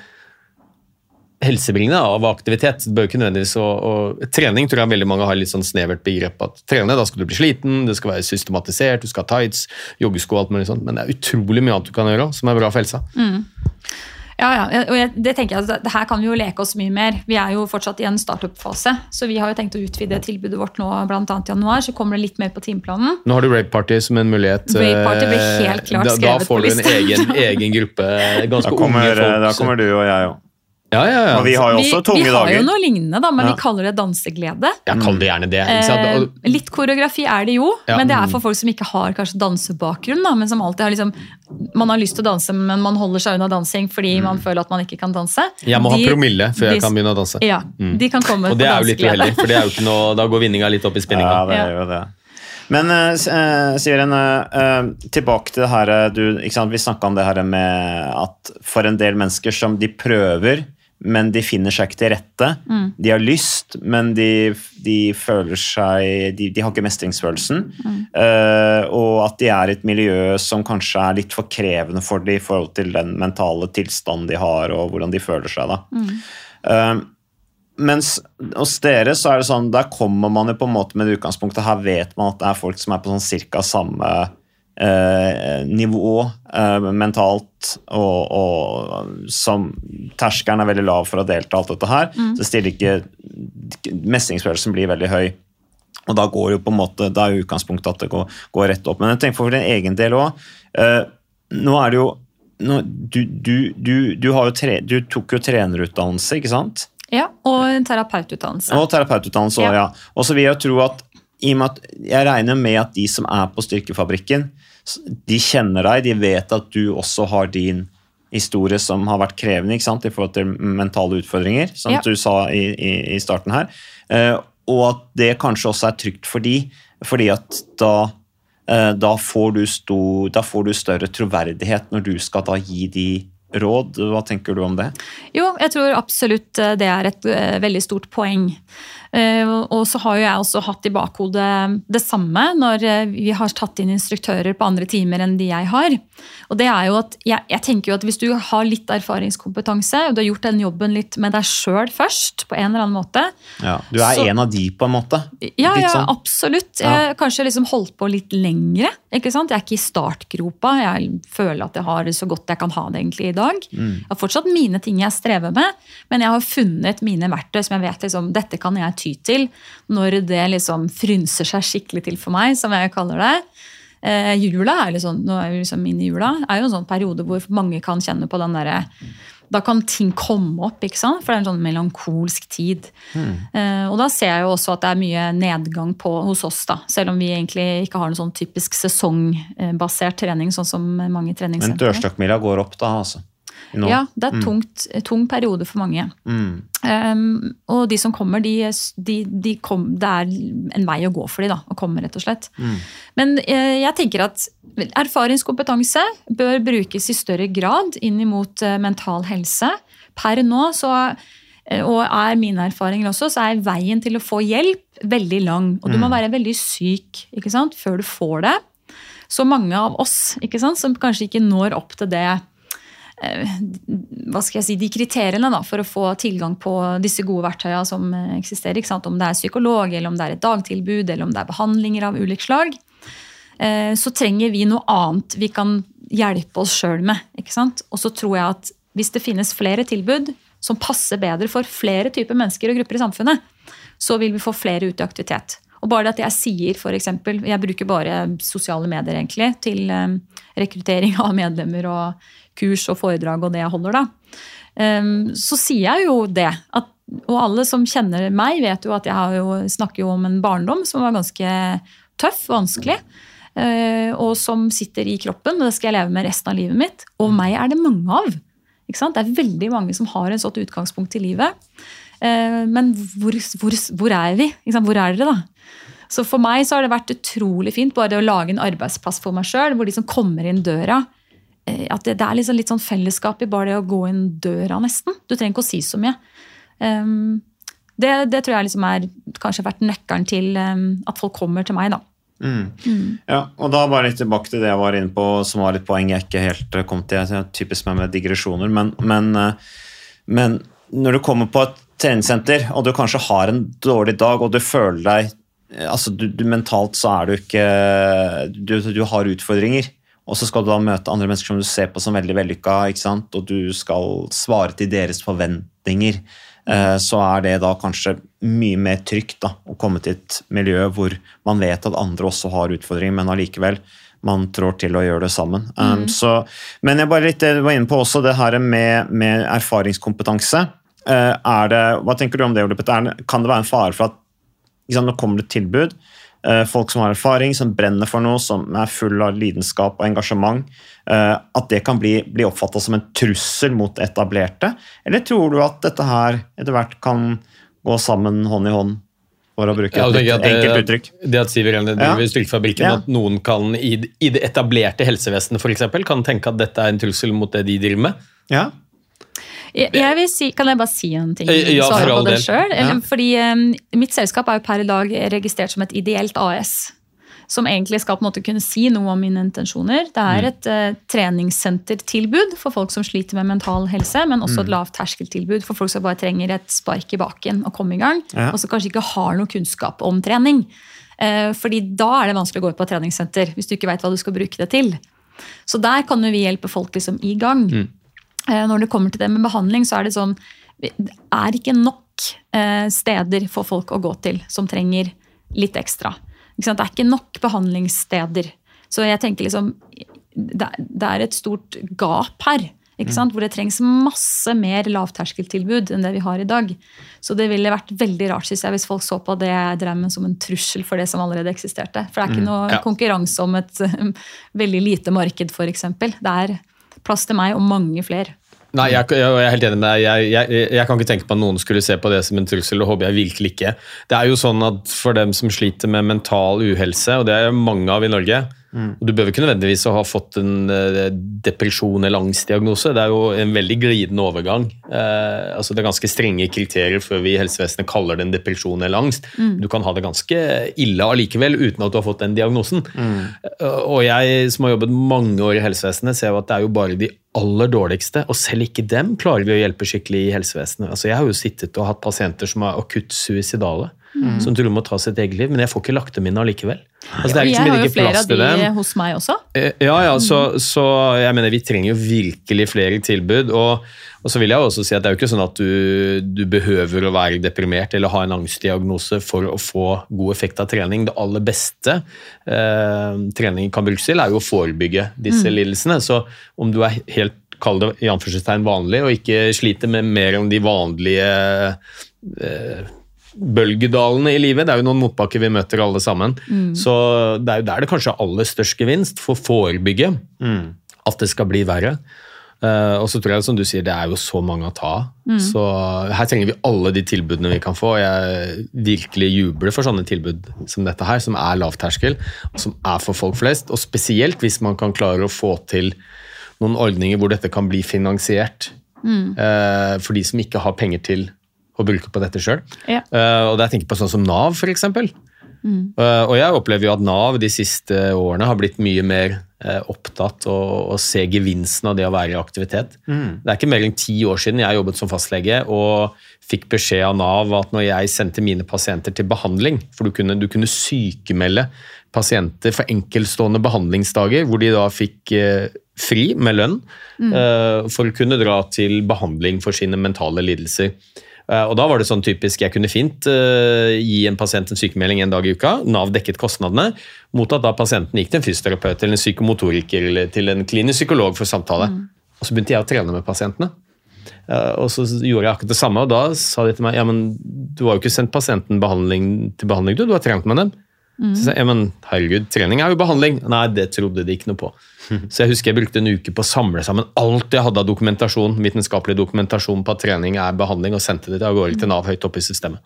helsebringende av aktivitet. Det bør ikke nødvendigvis å, og, Trening tror jeg veldig mange har litt sånn snevert begrep. at Trene, da skal du bli sliten, det skal være systematisert, du skal ha tights, joggesko og alt mulig sånt. Men det er utrolig mye annet du kan gjøre som er bra for helsa. Mm. Ja, ja, og jeg, det tenker jeg, at det her kan vi jo leke oss mye mer. Vi er jo fortsatt i en startup-fase, så vi har jo tenkt å utvide tilbudet vårt nå annet i januar. Så kommer det litt mer på timeplanen. Nå har du Rape Party som en mulighet. Rape Party blir eh, helt klart da, på skrevet på får du en egen, egen gruppe ganske kommer, unge folk. da kommer du og jeg òg. Ja, ja, ja. Og vi har jo også vi, tunge vi har jo noe lignende, da, men Ja. vi kaller det danseglede. Jeg kaller det gjerne det. Eh, litt koreografi er det jo, Ja. men det er for folk som ikke har kanskje dansebakgrunn. Da, men som alltid har liksom, Man har lyst til å danse, men man holder seg unna dansing fordi man føler at man ikke kan danse. Jeg må De- ha promille før jeg kan begynne å danse. Ja, Mm. de kan komme Og på det er jo litt uheldig, for det er jo ikke noe, da går vinninga litt opp i spinninga. Ja, det er jo det. Men uh, Siren, eh, tilbake til det her du, ikke sant? Vi snakka om det her med at for en del mennesker som de prøver, men de finner seg ikke til rette. Mm. De har lyst, men de, de føler seg De, de har ikke mestringsfølelsen. Mm. Uh, og at de er i et miljø som kanskje er litt for krevende for dem i forhold til den mentale tilstanden de har, og hvordan de føler seg. da. Mm. Uh, mens hos dere så er det sånn, der kommer man jo på en måte med det utgangspunktet. Her vet man at det er folk som er på sånn cirka samme eh, nivå eh, mentalt, og, og som terskelen er veldig lav for å delta alt dette her. Så stiller ikke Mestringsfølelsen blir veldig høy. Og da går jo på en måte, da er jo utgangspunktet at det går, går rett opp. Men jeg tenker for din egen del òg. nå er det jo nå, du, du, du, du, har jo tre, du tok jo trenerutdannelse, ikke sant? Ja, og en terapeututdannelse. Og terapeututdannelse Ja. ja. Og så vil jeg tro at i og med at jeg regner med at de som er på Styrkefabrikken, de kjenner deg, de vet at du også har din historie som har vært krevende ikke sant, i forhold til mentale utfordringer, som Ja. du sa i, i, i starten her. Eh, og at det kanskje også er trygt for de, fordi at da eh, da får, du sto, da får du større troverdighet når du skal da gi de råd. Hva tenker du om det? Jo, jeg tror absolutt eh, det er et eh, veldig stort poeng. Eh, og- så har jo jeg også hatt i bakhodet det samme når eh, vi har tatt inn instruktører på andre timer enn de jeg har. Og det er jo at jeg, jeg tenker jo at Hvis du har litt erfaringskompetanse, og du har gjort den jobben litt med deg sjøl først, på en eller annen måte Ja, du er Så- en av de, på en måte. Ja, ja, sånn. absolutt. Jeg Ja. kanskje liksom holdt på litt lengre. ikke sant? Jeg er ikke i startgropa. Jeg føler at jeg har det så godt jeg kan ha det egentlig i dag. Jeg har fortsatt mine ting jeg strever med, men jeg har funnet mine verktøy som jeg vet liksom, dette kan jeg ty til når det liksom frynser seg skikkelig til for meg, som jeg kaller det. Eh, jula er liksom, nå er vi liksom inne i jula, er jo en sånn periode hvor mange kan kjenne på den derre da kan ting komme opp, ikke sant? for det er en sånn melankolsk tid. Eh, og da ser jeg jo også at det er mye nedgang på hos oss, da. Selv om vi egentlig ikke har en sånn typisk sesongbasert trening, sånn som mange Men treningssentre. dørstokkmila går opp da, altså. Nå. Ja, det er tungt, tung periode for mange. Mm. Um, og de som kommer, de, de, de kom, det er en vei å gå for dem, da, å komme, rett og slett. Men uh, jeg tenker at erfaringskompetanse bør brukes i større grad inn mot uh, mental helse. Per nå så eh, og er mine erfaringer også, så er veien til å få hjelp veldig lang. Og du må være veldig syk ikke sant, før du får det. Så mange av oss ikke sant, som kanskje ikke når opp til det eh, hva skal jeg si, de kriteriene da, for å få tilgang på disse gode verktøyene som eh, eksisterer. Ikke sant? Om det er psykolog, eller om det er et dagtilbud, eller om det er behandlinger av ulikt slag. eh, Så trenger vi noe annet vi kan hjelpe oss sjøl med. ikke sant? Og så tror jeg at hvis det finnes flere tilbud som passer bedre for flere typer mennesker og grupper i samfunnet, så vil vi få flere ut i aktivitet. Og bare det at jeg sier eksempel, Jeg bruker bare sosiale medier egentlig til eh, rekruttering av medlemmer og kurs og foredrag og det jeg holder, da. Ehm, Så sier jeg jo det. At, og alle som kjenner meg, vet jo at jeg jo, snakker jo om en barndom som var ganske tøff, og vanskelig. eh, Og som sitter i kroppen, og det skal jeg leve med resten av livet mitt. Og meg er det mange av. Det er veldig mange som har en sånt utgangspunkt i livet. Eh, Men hvor, hvor, hvor er vi? Hvor er dere, da? Så for meg så har det vært utrolig fint bare det å lage en arbeidsplass for meg sjøl, hvor de som kommer inn døra At det, det er liksom litt sånn fellesskap i bare det å gå inn døra, nesten. Du trenger ikke å si så mye. Um, det, det tror jeg liksom er kanskje vært nøkkelen til um, at folk kommer til meg, da. Ja, og da bare litt tilbake til det jeg var inne på, som var litt poeng jeg ikke helt eh, kom til. Jeg typisk meg med digresjoner, men, men, eh, men når du kommer på et treningssenter, og du kanskje har en dårlig dag, og du føler deg eh, altså du, du Mentalt så er du ikke du, du har utfordringer. Og så skal du da møte andre mennesker som du ser på som veldig vellykka, ikke sant? og du skal svare til deres forventninger. Eh, Så er det da kanskje mye mer trygt da, å komme til et miljø hvor man vet at andre også har utfordringer, men allikevel man trår til å gjøre det sammen. Um, så, men jeg bare litt det var inne på også, det her med, med erfaringskompetanse. Eh, er det, hva tenker du om det, Ole Petter? Er Kan det være en fare for at ikke sant, nå kommer det et tilbud. Eh, Folk som har erfaring, som brenner for noe, som er full av lidenskap og engasjement. eh, At det kan bli, bli oppfatta som en trussel mot etablerte? Eller tror du at dette her etter hvert kan gå sammen hånd i hånd, for å bruke et ja, jeg enkelt uttrykk? det at Siv Irene driver Ja. Styrkefabrikken, Ja. at noen kan i, i det etablerte helsevesenet eksempel, kan tenke at dette er en trussel mot det de driver med. Ja? Jeg, jeg si, kan jeg bare si en ting? Eh, ja, Svare for på all det del. selv? Ja. Fordi um, mitt selskap er jo per i dag registrert som et ideelt AS. som egentlig skal på en måte kunne si noe om mine intensjoner. Det er et uh, treningssentertilbud for folk som sliter med mental helse, men også et lavt terskeltilbud for folk som bare trenger et spark i baken og komme i gang, Ja. og som kanskje ikke har noe kunnskap om trening. Uh, fordi da er det vanskelig å gå ut på et treningssenter hvis du ikke vet hva du skal bruke det til. Så der kan jo vi hjelpe folk liksom i gang. Eh, Når det kommer til det med behandling, så er det sånn Det er ikke nok eh, steder for folk å gå til som trenger litt ekstra. Ikke sant? Det er ikke nok behandlingssteder. Så jeg tenker liksom Det er- et stort gap her. Ikke sant? Hvor det trengs masse mer lavterskeltilbud enn det vi har i dag. Så det ville vært veldig rart synes jeg, hvis folk så på det med som en trussel for det som allerede eksisterte. For det er ikke noe Ja. konkurranse om et eh, veldig lite marked, f.eks. Det er plass til meg og mange flere. Nei, jeg, jeg, jeg er helt enig med deg. Jeg, jeg, jeg kan ikke tenke på at noen skulle se på det som en trussel. og håper jeg virkelig ikke. Det er jo sånn at For dem som sliter med mental uhelse, og det er mange av i Norge og Du behøver ikke nødvendigvis å ha fått en eh, depresjon eller angstdiagnose. Det er jo en veldig glidende overgang. Eh, altså Det er ganske strenge kriterier før vi i helsevesenet kaller det en depresjon eller angst. Du kan ha det ganske ille allikevel uten at du har fått den diagnosen. Mm. Og jeg som har jobbet mange år i helsevesenet, ser jo at det er jo bare de aller dårligste, og selv ikke dem klarer vi å hjelpe skikkelig i helsevesenet. Altså Jeg har jo sittet og hatt pasienter som er akutt suicidale, som tror med må ta sitt eget liv, men jeg får ikke lagt dem inn allikevel. Altså, det er liksom jeg har jo flere av de dem. hos meg også. Eh, Ja, ja, så, så jeg mener vi trenger jo virkelig flere tilbud. Og, og så vil jeg også si at det er jo ikke sånn at du, du behøver å være deprimert eller ha en angstdiagnose for å få god effekt av trening. Det aller beste eh, trening kan brukes til, er jo å forebygge disse lidelsene. Så om du er helt kall det i anførselstegn vanlig, og ikke sliter med mer enn de vanlige eh, bølgedalene i livet. Det er jo noen motbakker vi møter alle sammen. Så det er jo der det kanskje er aller størst gevinst for å forebygge at det skal bli verre. Uh, og så tror jeg, som du sier, det er jo så mange å ta av. Så her trenger vi alle de tilbudene vi kan få. Jeg virkelig jubler for sånne tilbud som dette her, som er lavterskel, og som er for folk flest. Og spesielt hvis man kan klare å få til noen ordninger hvor dette kan bli finansiert Uh, for de som ikke har penger til å bruke på dette sjøl. Ja. og jeg tenker på sånn som Nav, f.eks. Uh, og jeg opplever jo at Nav de siste årene har blitt mye mer uh, opptatt og, og se gevinsten av det å være i aktivitet. Det er ikke mer enn ti år siden jeg jobbet som fastlege og fikk beskjed av Nav at når jeg sendte mine pasienter til behandling, for du kunne, du kunne sykemelde pasienter for enkeltstående behandlingsdager, hvor de da fikk uh, fri med lønn eh, for å kunne dra til behandling for sine mentale lidelser. Eh, Og da var det sånn typisk, Jeg kunne fint uh, gi en pasient en sykemelding en dag i uka. Nav dekket kostnadene, mot at da pasienten gikk til en fysioterapeut eller en psykomotoriker eller til en klinisk psykolog for samtale. Og Så begynte jeg å trene med pasientene. Uh, og så gjorde jeg akkurat det samme, og da sa de til meg ja, men du har jo ikke sendt pasienten behandling, til behandling, du, du har trent med dem. Så sa jeg, ja, men herregud, trening er jo behandling. Nei, det trodde de ikke noe på. Så jeg husker jeg brukte en uke på å samle sammen alt jeg hadde av dokumentasjon, vitenskapelig dokumentasjon på at trening er behandling, og sendte det av gårde til Nav høyt oppe i systemet.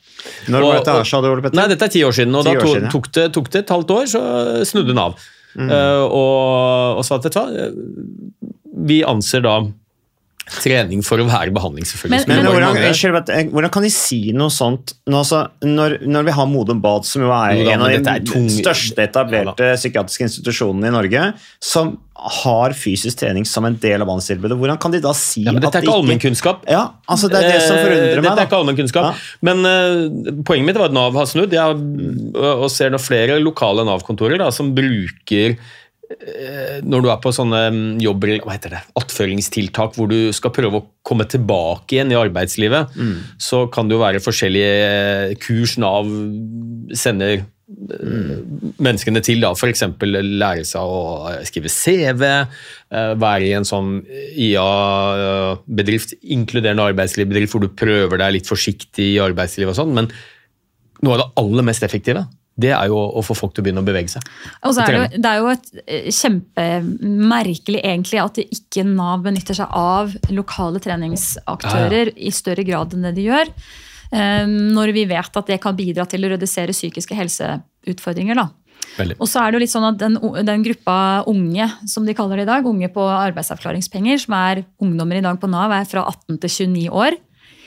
Når var Og- dette sa du, Ole Petter? Nei, dette er ti år siden, og da to, siden, ja. tok, det, tok det et halvt år, så snudde Nav. Eh, og, og sa at vet du hva, vi anser da trening for å være behandling, selvfølgelig. Men- Men hvordan, jeg, hvordan kan de si noe sånt nå, altså, når, når vi har Modum Bad, som jo er Jo en av de tung- største etablerte psykiatriske institusjonene i Norge, som har fysisk trening som en del av behandlingstilbudet, hvordan kan de da si Ja, men dette er ikke allmennkunnskap. Ja, altså det er det som Eh, forundrer meg. Dette er ikke allmennkunnskap. Ja. Men uh, poenget mitt var at Nav har snudd. Jeg har, og ser nå flere lokale Nav-kontorer som bruker eh, når du er på sånne jobb, jobber, hva heter det, attføringstiltak hvor du skal prøve å komme tilbake igjen i arbeidslivet, så kan det jo være forskjellige eh, kurs Nav sender mm. menneskene til. da, F.eks. lære seg å skrive CV, eh, være i en sånn IA-bedrift, inkluderende arbeidslivsbedrift, hvor du prøver deg litt forsiktig i arbeidslivet og sånn. Men noe av det aller mest effektive det er jo å få folk til å begynne å bevege seg. Og så er det, jo- det er jo et eh, kjempemerkelig egentlig at ikke Nav benytter seg av lokale treningsaktører i større grad enn det de gjør. eh, Når vi vet at det kan bidra til å redusere psykiske helseutfordringer. da. Veldig. Og så er det jo litt sånn at den, den gruppa unge, som de kaller det i dag, unge på arbeidsavklaringspenger, som er ungdommer i dag på Nav, er fra 18 til 29 år.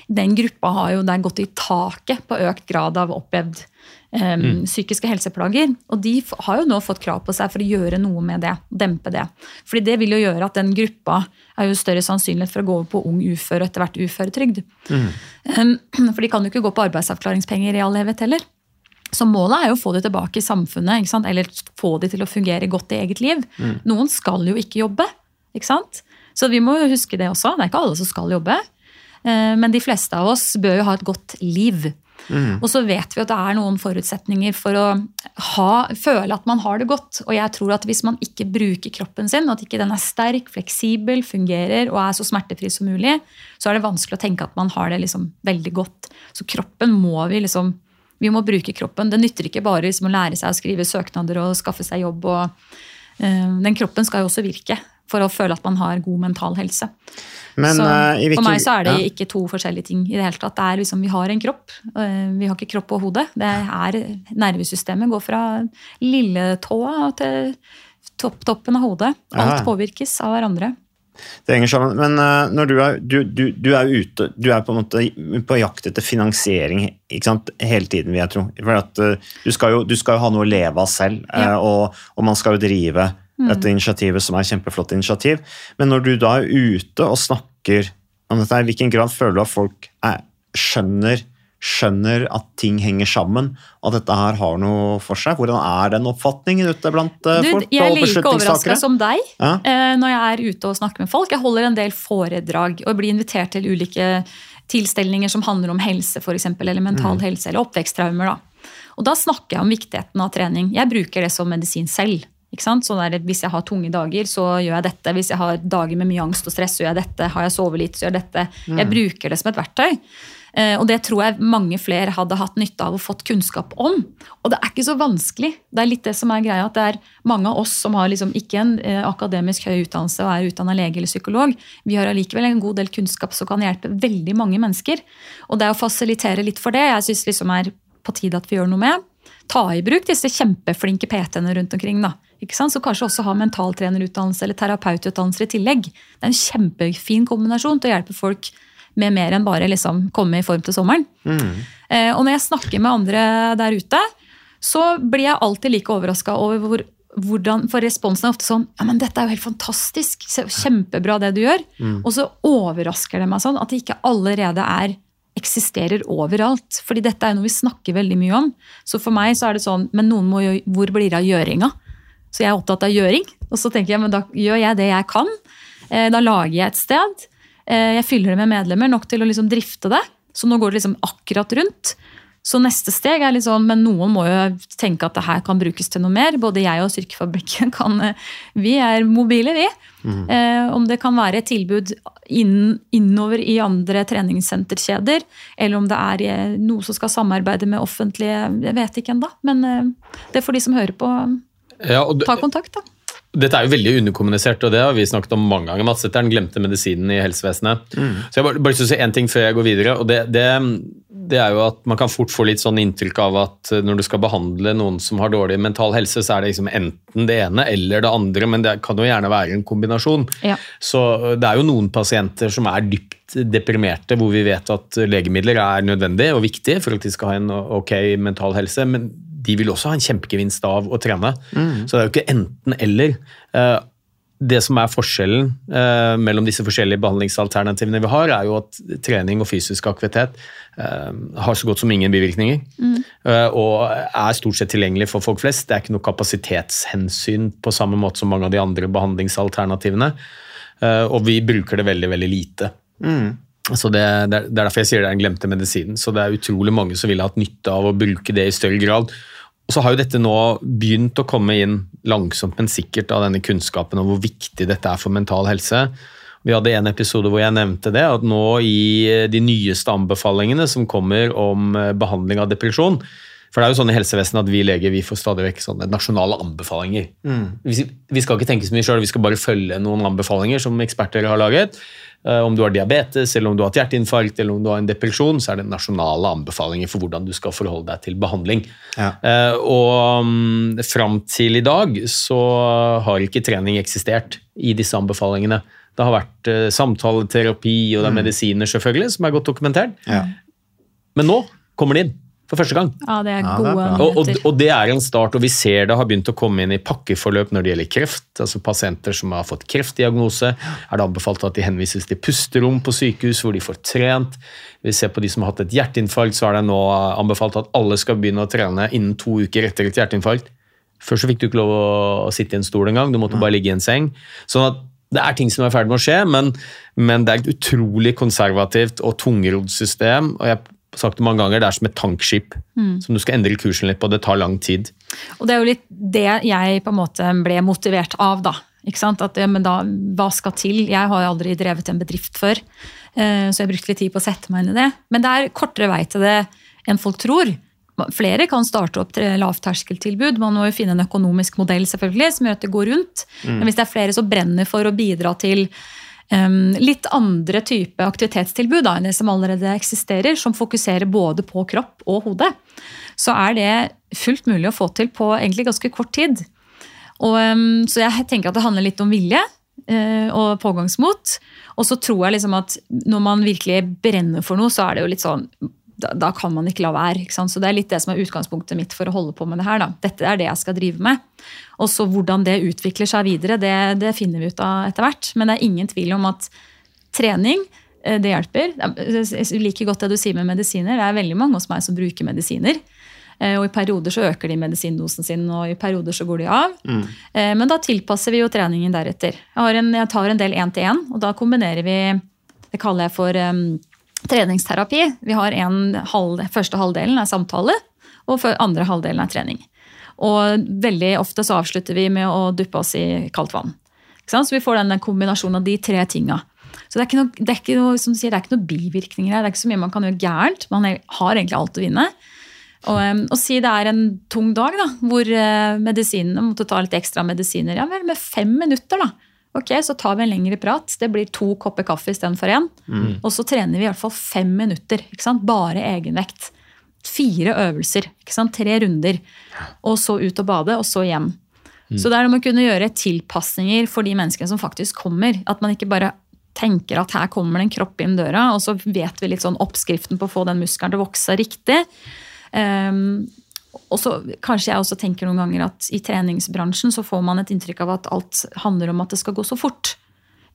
Den gruppa har jo der gått i taket på økt grad av opplevd um, Mm. psykiske helseplager. Og de har jo nå fått krav på seg for å gjøre noe med det. Dempe det. Fordi det vil jo gjøre at den gruppa er jo større sannsynlighet for å gå over på ung ufør og etter hvert uføretrygd. Um, For de kan jo ikke gå på arbeidsavklaringspenger i all evighet heller. Så målet er jo å få de tilbake i samfunnet, eller få de til å fungere godt i eget liv. Mm. Noen skal jo ikke jobbe, ikke sant? Så vi må jo huske det også. Det er ikke alle som skal jobbe. Eh, Men de fleste av oss bør jo ha et godt liv. Mm. Og så vet vi at det er noen forutsetninger for å ha, føle at man har det godt. Og jeg tror at hvis man ikke bruker kroppen sin, at ikke den er sterk, fleksibel, fungerer og er så smertefri som mulig, så er det vanskelig å tenke at man har det liksom veldig godt. Så kroppen må vi liksom Vi må bruke kroppen. Det nytter ikke bare liksom å lære seg å skrive søknader og skaffe seg jobb. og øh, Den kroppen skal jo også virke for å føle at man har god mental helse. Men, så, uh, i hvilken- for meg så er det ja. ikke to forskjellige ting i det hele tatt. Det er liksom, vi har en kropp. Uh, Vi har ikke kropp og hode. Det er Nervesystemet går fra lilletåa til topp, toppen av hodet. Alt Ja. påvirkes av hverandre. Det henger sammen. Men uh, når du er, du, du, du er ute Du er på en måte på jakt etter finansiering ikke sant? hele tiden, vil jeg tro. For at, uh, du, skal jo, du skal jo ha noe å leve av selv, eh, Ja. og, og man skal jo drive. Dette initiativet, som er et kjempeflott initiativ. Men når du da er ute og snakker om dette, i hvilken grad føler du at folk er, skjønner skjønner at ting henger sammen, at dette her har noe for seg? Hvordan er den oppfatningen ute blant eh, Du, folk jeg er like overraska som deg Ja. eh, når jeg er ute og snakker med folk. Jeg holder en del foredrag og blir invitert til ulike tilstelninger som handler om helse, for eksempel, eller mental Mm. helse, eller oppveksttraumer. Da. Og da snakker jeg om viktigheten av trening. Jeg bruker det som medisin selv. Hvis jeg har tunge dager, så gjør jeg dette. Hvis jeg har dager med mye angst og stress, så gjør jeg dette. Har jeg sovet litt, så gjør jeg dette. Jeg Mm. bruker det som et verktøy. Eh, Og det tror jeg mange flere hadde hatt nytte av og fått kunnskap om. Og det er ikke så vanskelig. Det er litt det som er greia, at det er mange av oss som har liksom ikke en eh, akademisk høy utdannelse og er utdanna lege eller psykolog, vi har allikevel en god del kunnskap som kan hjelpe veldig mange mennesker. Og det å fasilitere litt for det, jeg syns liksom er på tide at vi gjør noe med. Ta i bruk disse kjempeflinke PT-ene rundt omkring. da. Så kanskje også ha mentaltrenerutdannelse eller terapeututdannelse i tillegg. Det er en kjempefin kombinasjon til å hjelpe folk med mer enn bare liksom komme i form til sommeren. Eh, og når jeg snakker med andre der ute, så blir jeg alltid like overraska over hvor, hvordan For responsen er ofte sånn Ja, men dette er jo helt fantastisk. Kjempebra det du gjør. Mm. Og så overrasker det meg sånn at det ikke allerede er eksisterer overalt. Fordi dette er noe vi snakker veldig mye om. Så for meg så er det sånn Men noen må jo Hvor blir det av gjøringa? Så jeg er opptatt av gjøring. Og så tenker jeg, men da gjør jeg det jeg kan. Eh, Da lager jeg et sted. Eh, Jeg fyller det med medlemmer nok til å liksom drifte det. Så nå går det liksom akkurat rundt. Så neste steg er litt sånn, men noen må jo tenke at det her kan brukes til noe mer. Både jeg og Styrkefabrikken kan eh, Vi er mobile, vi. Mm. Eh, om det kan være et tilbud inn, innover i andre treningssenterkjeder, eller om det er noe som skal samarbeide med offentlige Jeg vet ikke ennå. Men eh, det får de som hører på, Ja, og ta kontakt, da. Dette er jo veldig underkommunisert, og det har vi snakket om mange ganger. Mats. Dette er den glemte medisinen i helsevesenet. Så jeg bare, bare si én ting før jeg går videre. og det, det, det er jo at Man kan fort få litt sånn inntrykk av at når du skal behandle noen som har dårlig mental helse, så er det liksom enten det ene eller det andre, men det kan jo gjerne være en kombinasjon. Ja. Så det er jo noen pasienter som er dypt deprimerte, hvor vi vet at legemidler er nødvendig og viktig for at de skal ha en ok mental helse. men de vil også ha en kjempegevinst av å trene. Mm. Så det er jo ikke enten-eller. Eh, Det som er forskjellen eh, mellom disse forskjellige behandlingsalternativene vi har, er jo at trening og fysisk aktivitet eh, har så godt som ingen bivirkninger. Mm. Og er stort sett tilgjengelig for folk flest. Det er ikke noe kapasitetshensyn på samme måte som mange av de andre behandlingsalternativene. Eh, Og vi bruker det veldig, veldig lite. Mm. Så det, det er derfor jeg sier det er den glemte medisinen. Så det er utrolig mange som ville hatt nytte av å bruke det i større grad. Og så har jo dette nå begynt å komme inn langsomt, men sikkert av denne kunnskapen om hvor viktig dette er for mental helse. Vi hadde en episode hvor jeg nevnte det, at nå i de nyeste anbefalingene som kommer om eh, behandling av depresjon For det er jo sånn i helsevesenet at vi leger vi får stadig vekk sånne nasjonale anbefalinger. Mm. Vi vi skal ikke tenke så mye sjøl, vi skal bare følge noen anbefalinger som eksperter har laget. Eh, Om du har diabetes, eller om du har et hjerteinfarkt eller om du har en depresjon, så er det nasjonale anbefalinger for hvordan du skal forholde deg til behandling. Ja. Eh, Og um, fram til i dag så har ikke trening eksistert i disse anbefalingene. Det har vært eh, samtaleterapi og det er Mm. medisiner selvfølgelig, som er godt dokumentert. Ja. Men nå kommer det inn. For første gang. Ja, det er Ja, det er gode. Og, og, og det er en start, og vi ser det har begynt å komme inn i pakkeforløp når det gjelder kreft. altså Pasienter som har fått kreftdiagnose, er det anbefalt at de henvises til pusterom på sykehus hvor de får trent. Vi ser på de som har hatt et hjerteinfarkt, så er det nå anbefalt at alle skal begynne å trene innen to uker etter et hjerteinfarkt. Før så fikk du ikke lov å sitte i en stol engang, du måtte bare ligge i en seng. Sånn at det er ting som er i ferd med å skje, men, men det er et utrolig konservativt og tungrodd system. og jeg sagt det mange ganger, det er som et tankskip som du skal endre kursen litt på. Det tar lang tid. Og det er jo litt det jeg på en måte ble motivert av, da. Ikke sant? At, ja, men da, hva skal til? Jeg har jo aldri drevet en bedrift før, eh, så jeg brukte litt tid på å sette meg inn i det. Men det er kortere vei til det enn folk tror. Flere kan starte opp lavterskeltilbud. Man må jo finne en økonomisk modell selvfølgelig, som gjør at det går rundt. Men hvis det er flere som brenner for å bidra til litt andre type aktivitetstilbud da, enn det som allerede eksisterer, som fokuserer både på kropp og hode, så er det fullt mulig å få til på egentlig ganske kort tid. Og, så jeg tenker at det handler litt om vilje eh, og pågangsmot. Og så tror jeg liksom at når man virkelig brenner for noe, så er det jo litt sånn da, da kan man ikke la være. Ikke sant? Så Det er litt det som er utgangspunktet mitt for å holde på med det her. Da. Dette er det jeg skal drive med. Og så hvordan det utvikler seg videre, det, det finner vi ut av etter hvert. Men det er ingen tvil om at trening eh, det hjelper. Jeg liker godt det du sier med medisiner. Det er veldig mange hos meg som bruker medisiner. Eh, Og I perioder så øker de medisindosen sin, og i perioder så går de av. Mm. Men da tilpasser vi jo treningen deretter. Jeg, har en, jeg tar en del én-til-én, og da kombinerer vi Det kaller jeg for em, treningsterapi. Vi har en halv, Første halvdelen er samtale, og andre halvdelen er trening. Og veldig ofte så avslutter vi med å duppe oss i kaldt vann. Så vi får den kombinasjonen av de tre tinga. Så det er ikke noe, det er noe, sier, det er ikke noe bivirkninger her. Det er ikke så mye man kan gjøre gærent. Man har egentlig alt å vinne. Og, og si det er en tung dag da, hvor eh, medisinene måtte ta litt ekstra medisiner. Ja vel, med fem minutter, da. Ok, så tar vi en lengre prat. Det blir to kopper kaffe istedenfor én. Og så trener vi i hvert fall fem minutter. ikke sant? Bare egenvekt. Fire øvelser. ikke sant? Tre runder. Og så ut og bade, og så hjem. Så det er om å kunne gjøre tilpasninger for de menneskene som faktisk kommer. At man ikke bare tenker at her kommer det en kropp inn døra, og så vet vi litt sånn oppskriften på å få den muskelen til å vokse riktig. Ehm, og så Kanskje jeg også tenker noen ganger at i treningsbransjen så får man et inntrykk av at alt handler om at det skal gå så fort.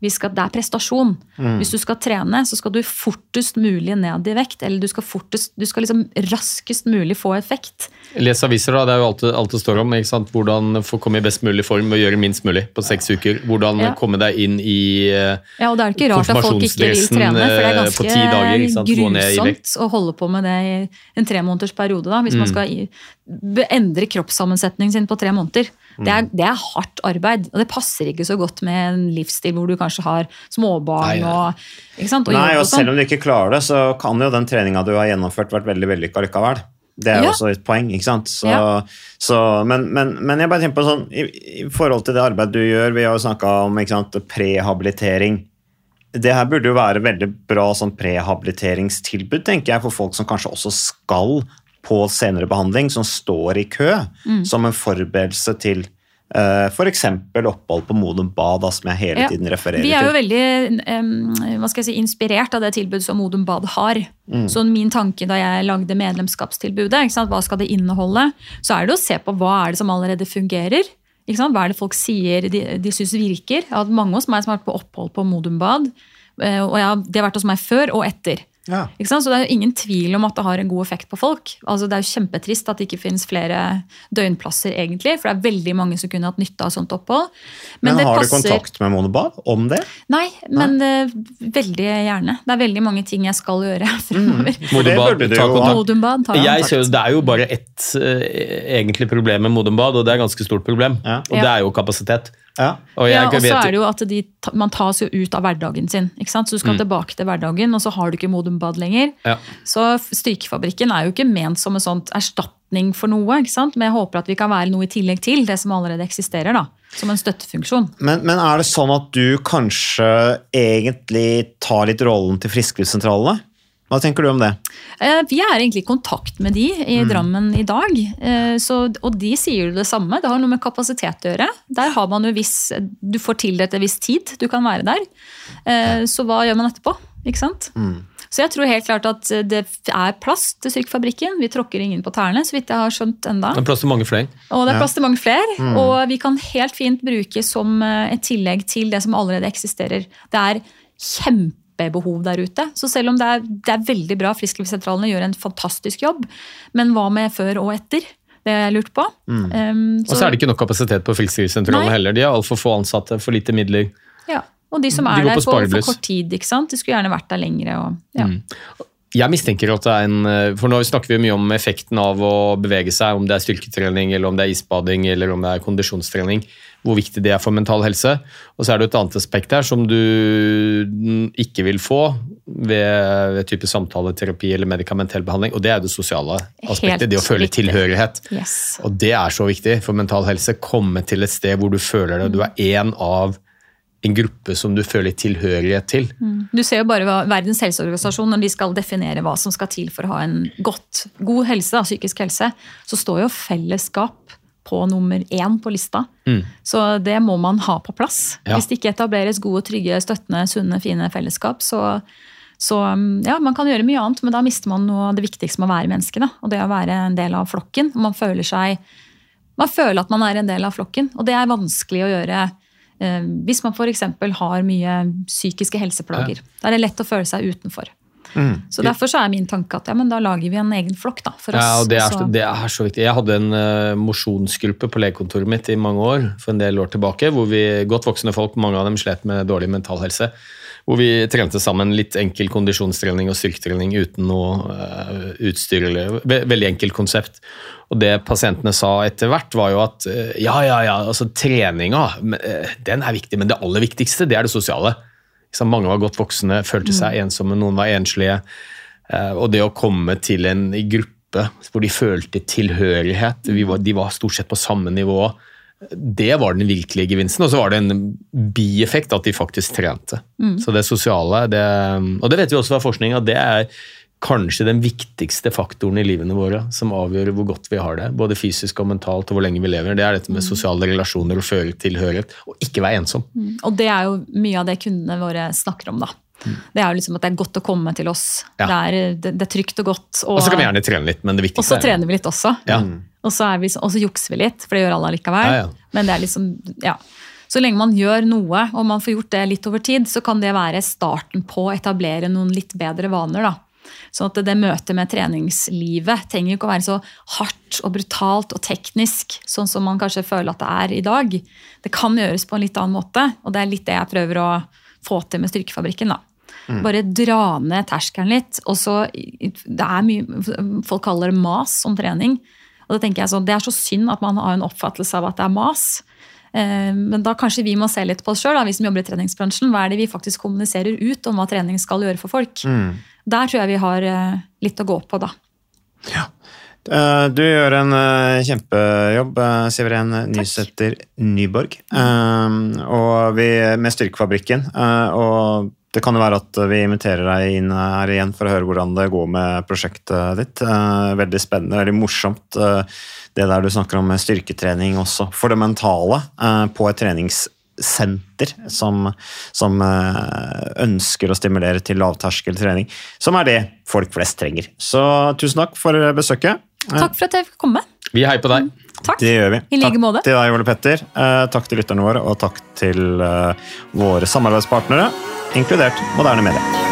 Vi skal, det er prestasjon. Hvis du skal trene, så skal du fortest mulig ned i vekt. Eller du skal, fortest, du skal liksom raskest mulig få effekt. Les aviser, da. Det er jo alt alt det står om. ikke sant? Hvordan få komme i best mulig form og gjøre minst mulig på seks uker. Hvordan Ja. komme deg inn i eh, Ja, og det er ikke rart at folk ikke vil trene, for det er eh, ganske dager, grusomt å holde på med det i en tre måneders periode. Da, hvis man Mm. skal i, endre kroppssammensetningen sin på tre måneder. Det, er, det er hardt arbeid, og det passer ikke så godt med en livsstil hvor du kanskje har småbarn Nei, og, og Nei, og og sånn. selv om du ikke klarer det, så kan jo den treninga du har gjennomført, vært veldig vellykka likevel. Det er jo Ja. også et poeng, ikke sant. Så, Ja. så, men, men, men jeg bare tenker på sånn i, i forhold til det arbeidet du gjør, vi har jo snakka om sant, prehabilitering. Det her burde jo være veldig bra sånn prehabiliteringstilbud, tenker jeg, for folk som kanskje også skal på senere behandling, som står i kø, Mm. som en forberedelse til uh, f.eks. opphold på Modum Bad, som jeg hele Ja. tiden refererer til. Vi er jo veldig um, si, inspirert av det tilbudet som Modum Bad har. Så min tanke da jeg lagde medlemskapstilbudet, hva skal det inneholde, så er det å se på hva er det som allerede fungerer. Ikke sant? Hva er det folk sier de, de syns virker? Jeg har hatt mange hos meg som har vært på opphold på Modum Bad. eh, Og jeg, det har vært hos meg før og etter. Ja. Ikke sant? Så det er jo ingen tvil om at det har en god effekt på folk. Altså Det er jo kjempetrist at det ikke finnes flere døgnplasser, egentlig. For det er veldig mange som kunne hatt nytte av sånt opphold. Men, men har du kontakt med Monobav om det? Nei, men eh, veldig gjerne. Det er veldig mange ting jeg skal gjøre fremover. Mm. ta kontakt. Modumbad kontakt. ser, det er jo bare ett uh, egentlig problem med Modumbad, og det er et ganske stort problem. Ja. Og det er jo kapasitet. Ja. Og jeg Ja, og så er det jo at de, Man tas jo ut av hverdagen sin. ikke sant? Så Du skal tilbake til hverdagen, og så har du ikke Modumbad lenger. Ja. Så Strykefabrikken er jo ikke ment som en sånn erstatning for noe. ikke sant? Men jeg håper at vi kan være noe i tillegg til det som allerede eksisterer. da, Som en støttefunksjon. Men, men er det sånn at du kanskje egentlig tar litt rollen til frisklivssentralene? Hva tenker du om det? Eh, Vi er egentlig i kontakt med de i Drammen i dag. eh, Så, og de sier jo det samme. Det har noe med kapasitet å gjøre. Der har man jo viss, Du får tildelt en viss tid du kan være der. Eh, Så hva gjør man etterpå? Ikke sant? Så jeg tror helt klart at det er plass til Styrkefabrikken. Vi tråkker ingen på tærne, så vidt jeg har skjønt enda. Det er plass til mange flere. Og det er Ja. plass til mange flere. Mm. Og vi kan helt fint bruke som et tillegg til det som allerede eksisterer. Det er kjempebehov der ute. Så selv om det er, det er veldig bra, frisklivssentralene gjør en fantastisk jobb, men hva med før og etter? Det har jeg lurt på. Mm. Um, Og så er det ikke nok kapasitet på frisklivssentralene heller. De har altfor få ansatte, for lite midler. Ja. Og de som er de der på for, for kort tid. ikke sant? De skulle gjerne vært der lengre. Og, ja. Mm. Jeg mistenker at det er en eh, For nå snakker vi mye om effekten av å bevege seg, om det er styrketrening, eller om det er isbading, eller om det er kondisjonstrening. Hvor viktig det er for mental helse. Og så er det et annet aspekt her som du ikke vil få ved, ved type samtaleterapi eller medikamentell behandling, og det er det sosiale aspektet. Helt det å føle viktig. tilhørighet. Yes. Og det er så viktig for mental helse. Komme til et sted hvor du føler det. Du er én av en gruppe som du føler tilhørighet til. Mm. Du ser jo bare hva Verdens helseorganisasjon, når de skal definere hva som skal til for å ha en godt, god helse, da, psykisk helse, så står jo fellesskap på nummer én på lista. Mm. Så det må man ha på plass. Ja. Hvis det ikke etableres gode, trygge, støttende, sunne, fine fellesskap, så, så ja, man kan gjøre mye annet, men da mister man noe av det viktigste med å være menneske. Da, og det å være en del av flokken. Man føler seg man føler at man er en del av flokken, og det er vanskelig å gjøre eh, hvis man f.eks. har mye psykiske helseplager. Da er det lett å føle seg utenfor. Mm. Så Derfor så er min tanke at ja, men da lager vi en egen flokk da, for oss. Ja, og det er, Så- det er så viktig. Jeg hadde en uh, mosjonsgruppe på legekontoret mitt i mange år, for en del år tilbake, hvor vi, godt voksne folk, mange av dem slet med dårlig mental helse, hvor vi trente sammen litt enkel kondisjonstrening og styrketrening uten noe uh, utstyr. ve Veldig enkelt konsept. Og det pasientene sa etter hvert, var jo at uh, ja, ja, ja, altså treninga, den er viktig, men det aller viktigste, det er det sosiale. Sant? Mange var godt voksne, følte seg ensomme, noen var enslige. Eh, Og det å komme til en gruppe hvor de følte tilhørighet, vi var, de var stort sett på samme nivå, det var den virkelige gevinsten. Og så var det en bieffekt at de faktisk trente. Mm. Så det sosiale, det, og det vet vi også fra forskning, at det er kanskje den viktigste faktoren i livene våre som avgjør hvor godt vi har det, både fysisk og mentalt, og hvor lenge vi lever. Det er dette med sosiale relasjoner og føle tilhørighet, og ikke være ensom. Mm. Og det er jo mye av det kundene våre snakker om, da. Det er jo liksom at det er godt å komme til oss. Ja. Det, er, det, det er trygt og godt. Og så kan vi gjerne trene litt, men det viktigste Og så trener vi litt også. Ja. Og så, er vi, og så jukser vi litt, for det gjør alle allikevel. Ja, ja. Men det er liksom, ja. Så lenge man gjør noe, og man får gjort det litt over tid, så kan det være starten på å etablere noen litt bedre vaner. da. Sånn at det møtet med treningslivet trenger ikke å være så hardt og brutalt og teknisk, sånn som man kanskje føler at det er i dag. Det kan gjøres på en litt annen måte, og det er litt det jeg prøver å få til med Styrkefabrikken. da. Mm. Bare dra ned terskelen litt. og så, det er mye, Folk kaller det mas om trening. Og da tenker jeg sånn, Det er så synd at man har en oppfattelse av at det er mas. Eh, Men da kanskje vi må se litt på oss sjøl, vi som jobber i treningsbransjen. Hva er det vi faktisk kommuniserer ut om hva trening skal gjøre for folk? Mm. Der tror jeg vi har eh, litt å gå på, da. Ja. Du gjør en eh, kjempejobb, eh, Siveren Nysæter Nyborg. Eh, Og vi, med Styrkefabrikken. eh, Og det kan jo være at vi inviterer deg inn her igjen for å høre hvordan det går med prosjektet ditt. Eh, Veldig spennende, veldig morsomt eh, det der du snakker om med styrketrening også. For det mentale eh, på et treningssenter som, som eh, ønsker å stimulere til lavterskeltrening. Som er det folk flest trenger. Så tusen takk for besøket. Takk for at jeg fikk komme. Vi heier på deg. Takk. Det gjør vi. I like takk til deg, Ole Petter. Eh, takk til lytterne våre, og takk til våre samarbeidspartnere, inkludert Moderne Media.